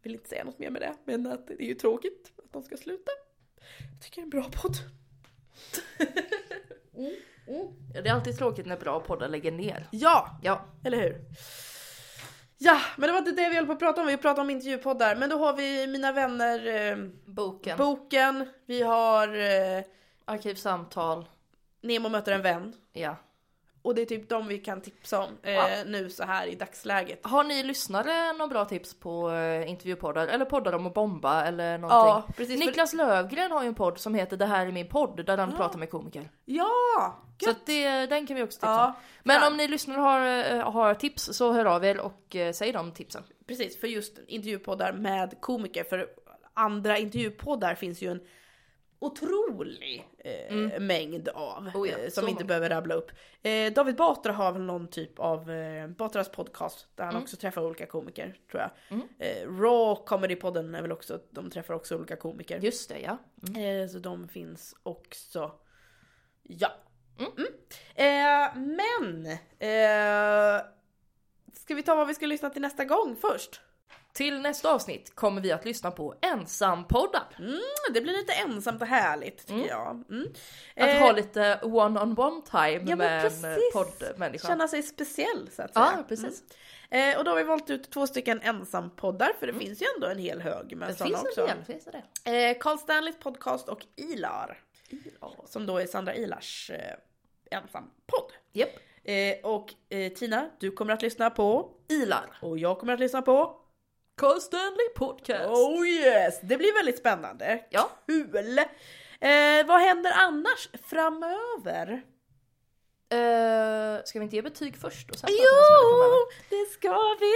Vill inte säga något mer med det, men att det är ju tråkigt att de ska sluta. Jag tycker det är en bra podd. Ja, Det är alltid tråkigt när bra poddar lägger ner. Ja, Ja, eller hur? Ja, men det var inte det vi höll på att prata om. Vi pratade om intervjupoddar. Men då har vi Mina vänner, eh, boken. boken. Vi har eh, Arkivsamtal. Nemo möter en vän. Ja. Och det är typ de vi kan tipsa om eh, Ja. nu så här i dagsläget. Har ni lyssnare några bra tips på eh, intervjupoddar? Eller poddar om att bomba eller någonting? Ja, precis. För- Niklas Lövgren har ju en podd som heter Det här är min podd där han pratar med komiker. Ja! Så det, den kan vi också tipsa Ja, om. Men fan. om ni lyssnare har, eh, har tips så hör av er och eh, säg de tipsen. Precis, för just intervjupoddar med komiker. För andra intervjupoddar finns ju en otrolig eh, mängd av. Mm. Oh ja, eh, som vi inte behöver rabbla upp. Eh, David Batra har väl någon typ av eh, Batras podcast där han Mm. också träffar olika komiker tror jag. Eh, Raw Comedy-podden är väl också, de träffar också olika komiker. Just det ja. Eh, så de finns också. Ja. Mm. Eh, men! Ska vi ta vad vi ska lyssna till nästa gång först? Till nästa avsnitt kommer vi att lyssna på ensampoddar. Mm, det blir lite ensamt och härligt tycker jag. Mm. Att Eh, ha lite one-on-one time ja, med en precis. poddmänniska. Känna sig speciell så att säga. Ja, precis. Mm. Eh, och då har vi valt ut två stycken ensampoddar för det finns ju ändå en hel hög med Det sådana finns också. en del, finns det? Eh, Carl Stanleys podcast och Ilar. Som då är Sandra Ilars eh, ensampodd. Japp. Eh, och eh, Tina, du kommer att lyssna på Ilar. och jag kommer att lyssna på Carl Stanley Podcast. Oh yes! Det blir väldigt spännande. Ja. Kul! Eh, vad händer annars framöver? Eh, ska vi inte ge betyg först och sen? Jo, det ska vi!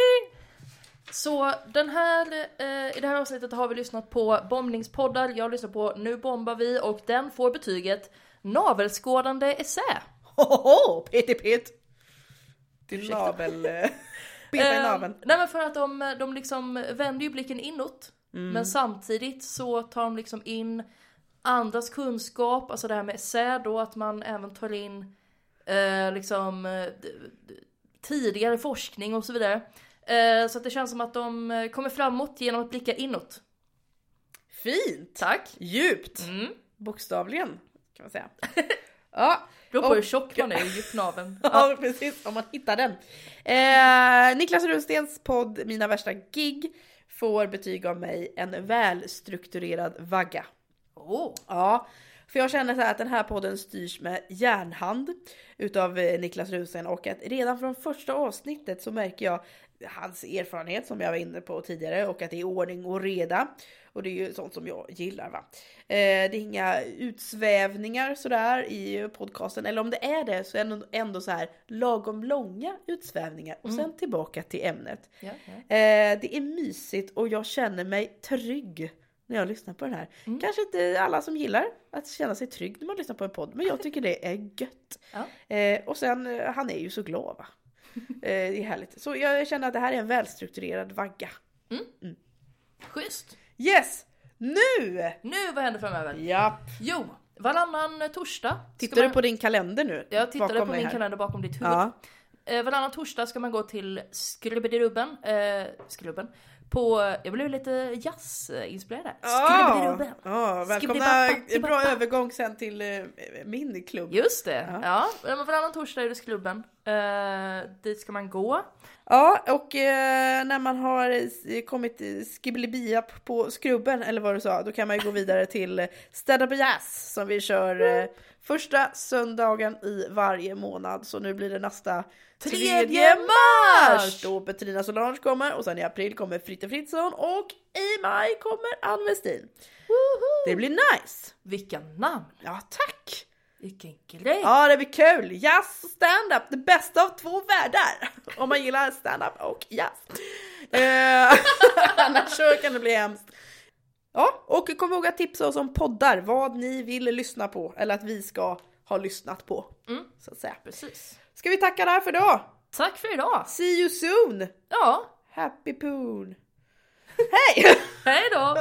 Så den här, eh, i det här avsnittet har vi lyssnat på bombningspoddar, jag lyssnar på Nu bombar vi och den får betyget navelskådande essä. Hohoho, peti pet! Din Ursäkta. navel... Peta i Eh, naveln. nej men för att de, de liksom vänder ju blicken inåt. Mm. Men samtidigt så tar de liksom in andras kunskap, alltså det här med essä då, att man även tar in eh, liksom eh, tidigare forskning och så vidare. Eh, så att det känns som att de eh, kommer framåt genom att blicka inåt. Fint! Tack! Djupt! Mm. Bokstavligen, kan man säga. ja, Beror på Och- hur tjock man är i djupnaveln. ja, precis. Om man hittar den. Eh, Niklas Runstens podd Mina värsta gig får betyg av mig en välstrukturerad vagga. Oh. Ja, för jag känner så här att den här podden styrs med järnhand utav eh, Niklas Rusen och att redan från första avsnittet så märker jag hans erfarenhet som jag var inne på tidigare och att det är ordning och reda. Och det är ju sånt som jag gillar va. Eh, det är inga utsvävningar sådär i podcasten eller om det är det så är det ändå så här lagom långa utsvävningar och sen tillbaka till ämnet. Ja, ja. Eh, det är mysigt och jag känner mig trygg när jag lyssnar på den här. Mm. Kanske inte alla som gillar att känna sig trygg när man lyssnar på en podd, men jag tycker det är gött. Ja. Eh, och sen, han är ju så glad va. Eh, det är härligt. Så jag känner att det här är en välstrukturerad vagga. Schysst! Yes! Nu! Nu, vad händer framöver? Japp. Jo, varannan torsdag. Tittar du man- på din kalender nu? Jag tittade på min här. kalender bakom ditt huvud. Ja. Eh, varannan torsdag ska man gå till Skrubbedirubben, eh, Skrubben, på, jag blev lite jazzinspirerad där. Skrubbedirubben. Ja, välkomna, bra övergång sen till eh, min klubb. Just det, Ja. ja. men varannan torsdag är det Skrubben. Eh, dit ska man gå. Ja, och eh, när man har kommit skibblibiap på skrubben, eller vad du sa, då kan man ju gå vidare till eh, Stand Up Jazz som vi kör eh, första söndagen i varje månad. Så nu blir det nästa Tredje mars! Då Petrina Solange kommer och sen i april kommer Fritte Fritzson och i maj kommer Ann Westin. Det blir nice! Vilka namn! Ja, tack! Vilken grej! Ja, det blir kul! Jazz och stand-up, det bästa av två världar! Om man gillar stand-up och jazz. Eh, annars så kan det bli hemskt. Ja, och kom ihåg att tipsa oss om poddar, vad ni vill lyssna på, eller att vi ska ha lyssnat på. Mm. Så att säga. Precis. Ska vi tacka där för idag? Tack för idag! See you soon! Ja, Happy poon! Hej! hej då!